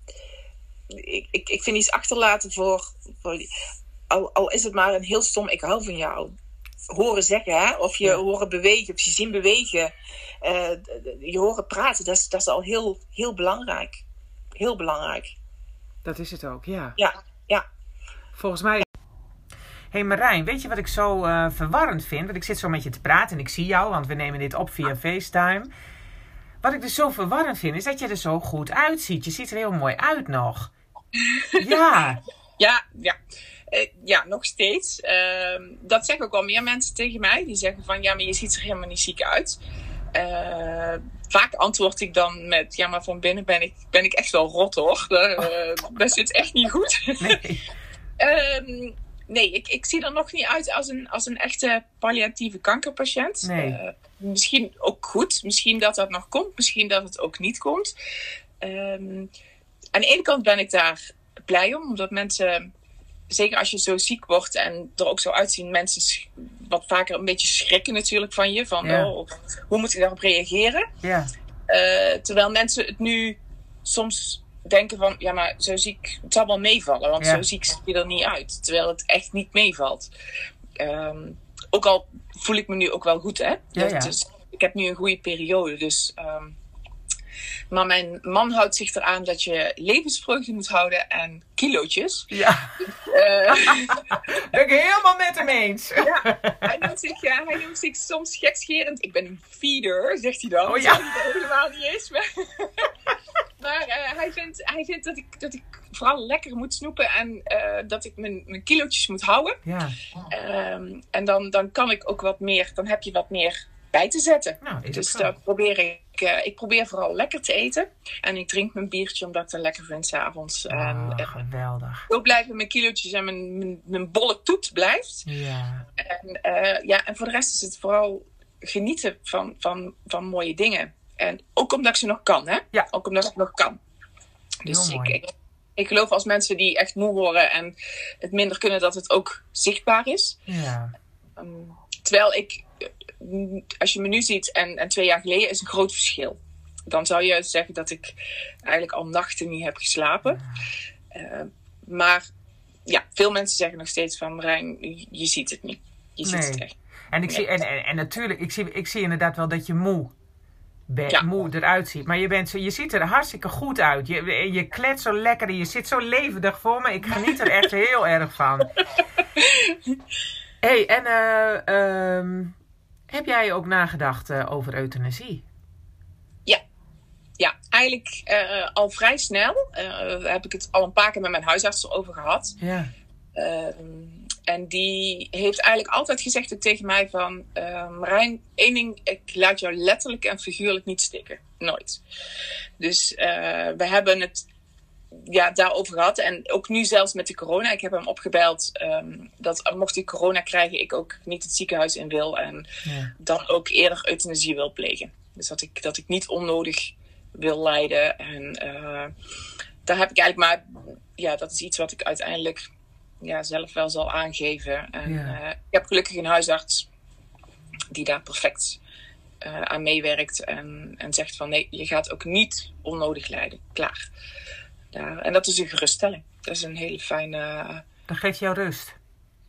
Speaker 2: ik, ik, ik vind iets achterlaten voor, voor al, al is het maar een heel stom ik hou van jou. Horen zeggen, hè? of je
Speaker 1: Ja.
Speaker 2: horen bewegen, of je zien bewegen, eh, je horen praten, dat is, dat is al heel, heel belangrijk. Heel belangrijk.
Speaker 1: Dat is het ook, ja.
Speaker 2: Ja, ja.
Speaker 1: Volgens mij. hey Marijn, weet je wat ik zo eh, verwarrend vind? Want ik zit zo met je te praten en ik zie jou, want we nemen dit op via FaceTime. Wat ik dus zo verwarrend vind, is dat je er zo goed uitziet. Je ziet er heel mooi uit nog. Ja,
Speaker 2: Ja, ja. Eh, ja, nog steeds. Ehm, dat zeggen ook wel meer mensen tegen mij. Die zeggen van, ja, maar je ziet er helemaal niet ziek uit. Eh, vaak antwoord ik dan met, ja, maar van binnen ben ik, ben ik echt wel rot hoor. Eh, dat zit echt niet goed.
Speaker 1: nee.
Speaker 2: Nee, ik, ik zie er nog niet uit als een, als een echte palliatieve kankerpatiënt.
Speaker 1: Nee.
Speaker 2: Eh, misschien ook goed. Misschien dat dat nog komt. Misschien dat het ook niet komt. Ehm, aan de ene kant ben ik daar blij om. Omdat mensen, zeker als je zo ziek wordt en er ook zo uitzien, mensen wat vaker een beetje schrikken natuurlijk van je. Van,
Speaker 1: Ja.
Speaker 2: oh, hoe moet ik daarop reageren?
Speaker 1: Ja,
Speaker 2: Eh, terwijl mensen het nu soms denken van, ja, maar zo ziek, het zal wel meevallen, want
Speaker 1: Ja.
Speaker 2: zo ziek zie je er niet uit. Terwijl het echt niet meevalt. Ehm, ook al voel ik me nu ook wel goed, hè?
Speaker 1: Ja, ja.
Speaker 2: Dus ik heb nu een goede periode, dus... ehm, maar mijn man houdt zich eraan dat je levensvreugde moet houden en kilootjes.
Speaker 1: ja.
Speaker 2: Eh,
Speaker 1: Ben ik helemaal met hem eens.
Speaker 2: ja, hij, noemt zich, ja, hij noemt zich soms gekscherend. Ik ben een feeder, zegt hij dan.
Speaker 1: Oh ja.
Speaker 2: Dat helemaal niet is. Maar, maar eh, hij, vindt, hij vindt dat ik, dat ik vooral lekker moet snoepen en eh, dat ik mijn, mijn kilootjes moet houden.
Speaker 1: Ja,
Speaker 2: Ehm, en dan, dan kan ik ook wat meer, dan heb je wat meer bij te zetten.
Speaker 1: nou,
Speaker 2: Dus dat probeer ik. eh, ik probeer vooral lekker te eten. En ik drink mijn biertje omdat ik het lekker vind s'avonds. En
Speaker 1: Ah,
Speaker 2: eh,
Speaker 1: geweldig.
Speaker 2: zo blijven mijn kilootjes en mijn, mijn, mijn bolle toet blijft.
Speaker 1: Ja,
Speaker 2: En, ja, en voor de rest is het vooral genieten van, van, van mooie dingen. En ook omdat ik ze nog kan, hè?
Speaker 1: Ja.
Speaker 2: Ook omdat ik nog kan. Dus ik, ik, ik geloof als mensen die echt moe worden en het minder kunnen, dat het ook zichtbaar is.
Speaker 1: ja,
Speaker 2: Ehm, terwijl ik, eh, als je me nu ziet en, en twee jaar geleden, is een groot verschil. Dan zou je zeggen dat ik eigenlijk al nachten niet heb geslapen. Eh, maar ja, veel mensen zeggen nog steeds van Marijn, je- je ziet het niet. Je ziet
Speaker 1: Nee.
Speaker 2: het echt.
Speaker 1: En, ik zie, en, en, en, natuurlijk, ik zie, ik zie inderdaad wel dat je moe, bent, moe eruit ziet. Maar je, bent zo, je ziet er hartstikke goed uit. Je, je klet zo lekker en je zit zo levendig voor me. Ik geniet er echt heel erg van. hey, en uh, heb jij ook nagedacht uh, over euthanasie?
Speaker 2: Ja. Ja, eigenlijk uh, al vrij snel. heb ik het al een paar keer met mijn huisarts over gehad. Ja. Ehm, en die heeft eigenlijk altijd gezegd tegen mij van... Uh, Marijn, één ding, ik laat jou letterlijk en figuurlijk niet stikken. Nooit. Dus uh, we hebben het ja, daarover gehad. En ook nu zelfs met de corona. Ik heb hem opgebeld um, dat mocht hij corona krijgen... ik ook niet het ziekenhuis in wil. En ja. dan ook eerder euthanasie wil plegen. Dus dat ik, dat ik niet onnodig wil lijden. En uh, daar heb ik eigenlijk maar... Ja, dat is iets wat ik uiteindelijk ja, zelf wel zal aangeven. En, uh, ik heb gelukkig een huisarts die daar perfect uh, aan meewerkt en, en zegt van nee, je gaat ook niet onnodig lijden. Klaar. Daar, en dat is een geruststelling. Dat is een hele fijne.
Speaker 1: Dat geeft jou rust.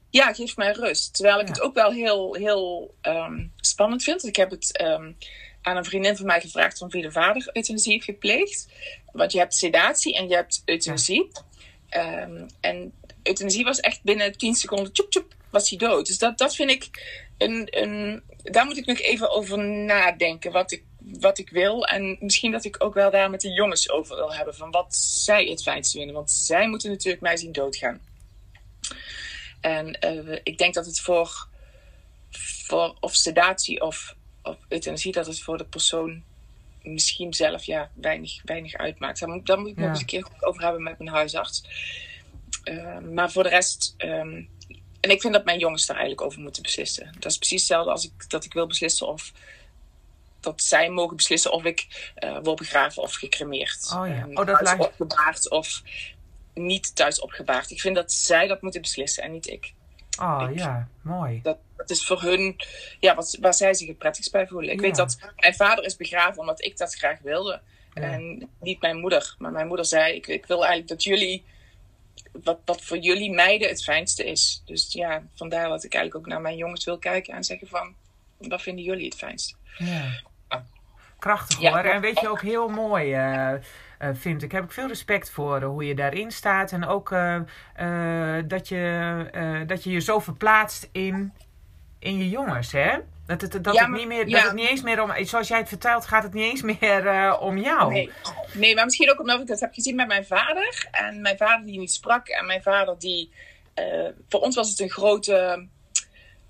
Speaker 2: Ja, geeft mij rust. Terwijl ik het ook wel heel, heel um, spannend vind. Ik heb het um, aan een vriendin van mij gevraagd of wie de vader euthanasie heeft gepleegd. Want je hebt sedatie en je hebt euthanasie. Ja. Um, en euthanasie was echt binnen 10 seconden, tjoep, tjoep, was hij dood. Dus dat, dat vind ik een, een. Daar moet ik nog even over nadenken. Wat ik, wat ik wil. En misschien dat ik ook wel daar met de jongens over wil hebben. Van wat zij het fijnste vinden. Want zij moeten natuurlijk mij zien doodgaan. En uh, ik denk dat het voor, voor of sedatie of, of euthanasie, dat het voor de persoon misschien zelf ja, weinig, weinig uitmaakt. Daar moet, daar moet ik nog eens een keer over hebben met mijn huisarts. Uh, maar voor de rest. Um, en ik vind dat mijn jongens daar eigenlijk over moeten beslissen. Dat is precies hetzelfde als ik, dat ik wil beslissen of. Dat zij mogen beslissen of ik uh, word begraven of gecremeerd.
Speaker 1: Oh ja. Oh, dat
Speaker 2: thuis opgebaard of niet thuis opgebaard. Ik vind dat zij dat moeten beslissen en niet ik.
Speaker 1: Oh ik, ja, mooi.
Speaker 2: Dat, dat is voor hun, ja, wat, waar zij zich het prettigst bij voelen. Ik ja. weet dat mijn vader is begraven omdat ik dat graag wilde. Ja. En niet mijn moeder. Maar mijn moeder zei: Ik, ik wil eigenlijk dat jullie wat, wat voor jullie meiden het fijnste is. Dus ja, vandaar dat ik eigenlijk ook naar mijn jongens wil kijken en zeggen van, wat vinden jullie het fijnst?
Speaker 1: Ja. Krachtig hoor. Ja. En weet je ook heel mooi uh, uh, vind ik. Heb ik veel respect voor uh, hoe je daarin staat. En ook dat, je, dat je je zo verplaatst in, in je jongens, hè? Dat het, dat, ja, het niet meer, ja. dat het niet eens meer om, zoals jij het vertelt, gaat het niet eens meer uh, om jou.
Speaker 2: Nee. nee, maar misschien ook omdat ik dat heb gezien met mijn vader. En mijn vader die niet sprak. En mijn vader die, uh, voor ons was het een grote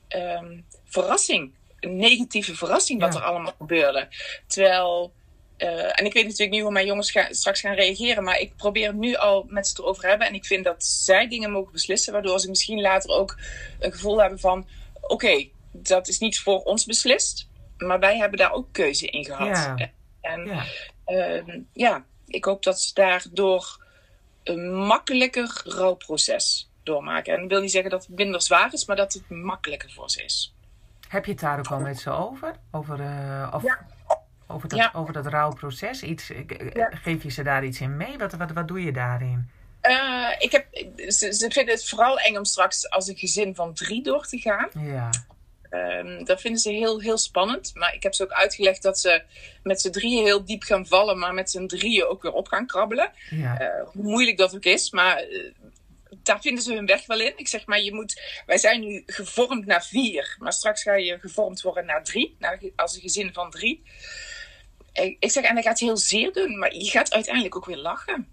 Speaker 2: um, verrassing. Een negatieve verrassing wat ja. er allemaal gebeurde. Terwijl, uh, en ik weet natuurlijk niet hoe mijn jongens straks gaan reageren. Maar ik probeer nu al met ze erover hebben. En ik vind dat zij dingen mogen beslissen. Waardoor ze misschien later ook een gevoel hebben van, oké. Okay, dat is niet voor ons beslist, maar wij hebben daar ook keuze in gehad. Ja. En ja. Uh, ja, ik hoop dat ze daardoor een makkelijker rouwproces doormaken. En dat wil niet zeggen dat het minder zwaar is, maar dat het makkelijker voor ze is.
Speaker 1: Heb je het daar ook al met ze over? Over, uh, of, ja. over, dat, ja. over dat rouwproces? Iets, ja. Geef je ze daar iets in mee? Wat, wat, wat doe je daarin?
Speaker 2: Uh, ik heb, ze, ze, vinden het vooral eng om straks als een gezin van drie door te gaan.
Speaker 1: Ja.
Speaker 2: Um, dat vinden ze heel, heel spannend. Maar ik heb ze ook uitgelegd dat ze met z'n drieën heel diep gaan vallen, maar met z'n drieën ook weer op gaan krabbelen.
Speaker 1: Ja.
Speaker 2: Uh, hoe moeilijk dat ook is. Maar uh, daar vinden ze hun weg wel in. Ik zeg maar, je moet, wij zijn nu gevormd naar vier. Maar straks ga je gevormd worden naar drie. Naar, als een gezin van drie. Ik, ik zeg, en dat gaat heel zeer doen. Maar je gaat uiteindelijk ook weer lachen.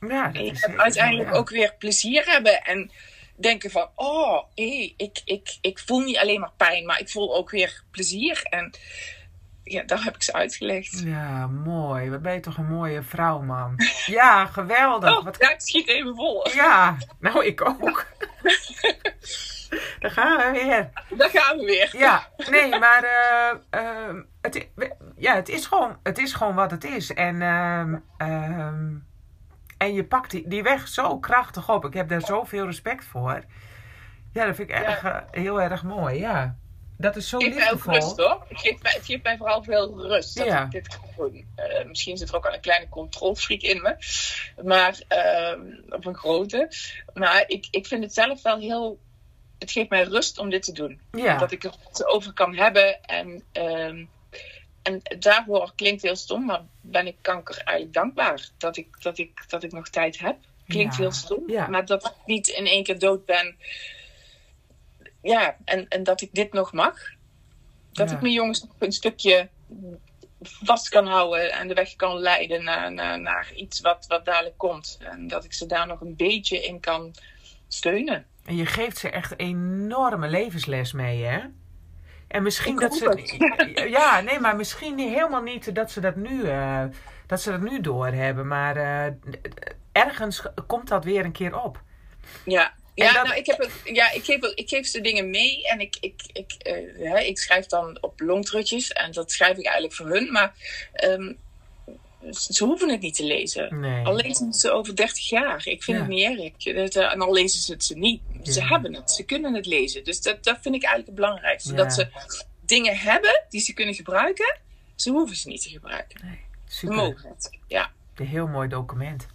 Speaker 1: Ja,
Speaker 2: je gaat uiteindelijk ja. ook weer plezier hebben. En denken van, oh, hey, ik, ik, ik voel niet alleen maar pijn, maar ik voel ook weer plezier. En ja, daar heb ik ze uitgelegd.
Speaker 1: Ja, mooi. Wat ben je toch een mooie vrouw, man. Ja, geweldig.
Speaker 2: Oh, Wat... Ja, schiet even vol.
Speaker 1: Ja, nou ik ook. Daar gaan we weer.
Speaker 2: Daar gaan we weer.
Speaker 1: Ja, nee, maar uh, uh, het, ja, het, is gewoon, het is gewoon wat het is. En uh, en je pakt die, die weg zo krachtig op. Ik heb daar zoveel respect voor. Ja, dat vind ik erg, uh, heel erg mooi. Ja. Dat is zo
Speaker 2: geeft
Speaker 1: liefdevol.
Speaker 2: Mij ook rust hoor. Het geeft mij, het geeft mij vooral veel rust dat
Speaker 1: ja.
Speaker 2: ik dit kan doen. Uh, misschien zit er ook al een kleine controlfreak in me. Maar, uh, op een grote. Maar ik, ik vind het zelf wel heel het geeft mij rust om dit te doen.
Speaker 1: Ja.
Speaker 2: Dat ik het over kan hebben. En, ehm, en daarvoor klinkt heel stom, maar ben ik kanker eigenlijk dankbaar dat ik, dat ik, dat ik nog tijd heb. Klinkt
Speaker 1: Ja.
Speaker 2: heel stom,
Speaker 1: Ja.
Speaker 2: maar dat ik niet in één keer dood ben. Ja, en, en dat ik dit nog mag. Dat
Speaker 1: Ja.
Speaker 2: ik mijn jongens nog een stukje vast kan houden en de weg kan leiden naar, naar, naar iets wat, wat dadelijk komt. En dat ik ze daar nog een beetje in kan steunen.
Speaker 1: En je geeft ze echt enorme levensles mee, hè? En misschien dat ze. Ja, nee, maar misschien niet- helemaal niet dat ze dat nu, eh, dat ze dat nu doorhebben. Maar eh, ergens komt dat weer een keer op.
Speaker 2: Ja, ja,
Speaker 1: dat-
Speaker 2: nou, ik, heb het, ja ik, geef, ik geef ze dingen mee en ik, ik, ik, eh, hè, ik schrijf dan op longtrutjes en dat schrijf ik eigenlijk voor hun, maar ehm, ze hoeven het niet te lezen.
Speaker 1: Nee.
Speaker 2: Al lezen ze over 30 jaar. Ik vind
Speaker 1: Ja.
Speaker 2: het niet erg. Dat, eh, en al lezen ze het ze niet. Ze
Speaker 1: Ja.
Speaker 2: hebben het. Ze kunnen het lezen. Dus dat, dat vind ik eigenlijk het belangrijkste.
Speaker 1: Ja.
Speaker 2: Dat ze dingen hebben die ze kunnen gebruiken. Ze hoeven ze niet te gebruiken. Ze
Speaker 1: Super.
Speaker 2: mogen het. Ja.
Speaker 1: Een heel mooi document.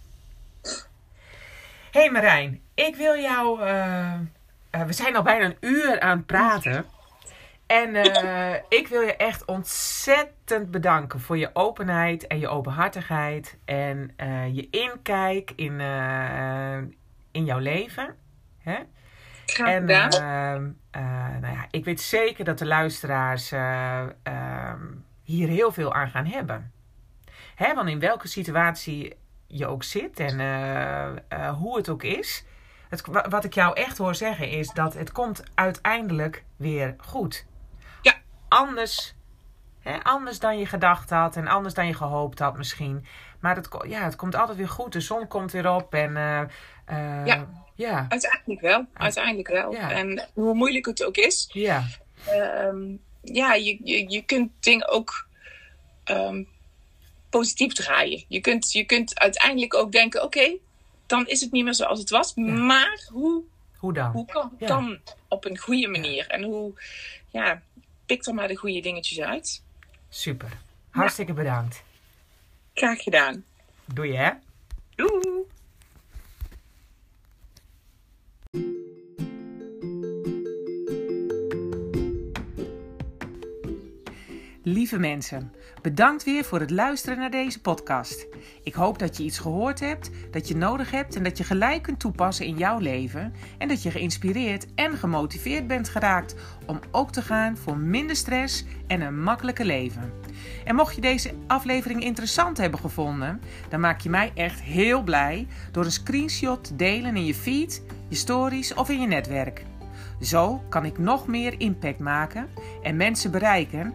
Speaker 1: hey Marijn, ik wil jou. eh, eh, we zijn al bijna een uur aan het praten. En eh, ik wil je echt ontzettend bedanken voor je openheid en je openhartigheid. En eh, je inkijk in, eh, in jouw leven. Hè?
Speaker 2: Graag
Speaker 1: En
Speaker 2: gedaan.
Speaker 1: eh, nou ja, ik weet zeker dat de luisteraars eh, ehm, hier heel veel aan gaan hebben. Hè, want in welke situatie je ook zit en hoe het ook is. Het, wa- wat ik jou echt hoor zeggen is dat het komt uiteindelijk weer goed. Anders, hè, anders dan je gedacht had en anders dan je gehoopt had misschien. Maar het, ja, het komt altijd weer goed. De zon komt weer op en eh, eh,
Speaker 2: Ja.
Speaker 1: ja.
Speaker 2: Uiteindelijk wel. Uiteindelijk wel.
Speaker 1: Ja.
Speaker 2: En hoe moeilijk het ook is.
Speaker 1: Ja,
Speaker 2: ehm, ja, je, je, je kunt dingen ook ehm, positief draaien. Je kunt, je kunt uiteindelijk ook denken: oké, dan is het niet meer zoals het was. Maar hoe,
Speaker 1: hoe dan?
Speaker 2: hoe kan
Speaker 1: Ja.
Speaker 2: dan op een goede manier? En hoe, ja, pik er maar de goede dingetjes uit.
Speaker 1: Super. Hartstikke bedankt.
Speaker 2: Graag gedaan.
Speaker 1: Doei hè.
Speaker 2: Doei!
Speaker 1: Lieve mensen, bedankt weer voor het luisteren naar deze podcast. Ik hoop dat je iets gehoord hebt, dat je nodig hebt en dat je gelijk kunt toepassen in jouw leven. En dat je geïnspireerd en gemotiveerd bent geraakt om ook te gaan voor minder stress en een makkelijker leven. En mocht je deze aflevering interessant hebben gevonden, dan maak je mij echt heel blij door een screenshot te delen in je feed, je stories of in je netwerk. Zo kan ik nog meer impact maken en mensen bereiken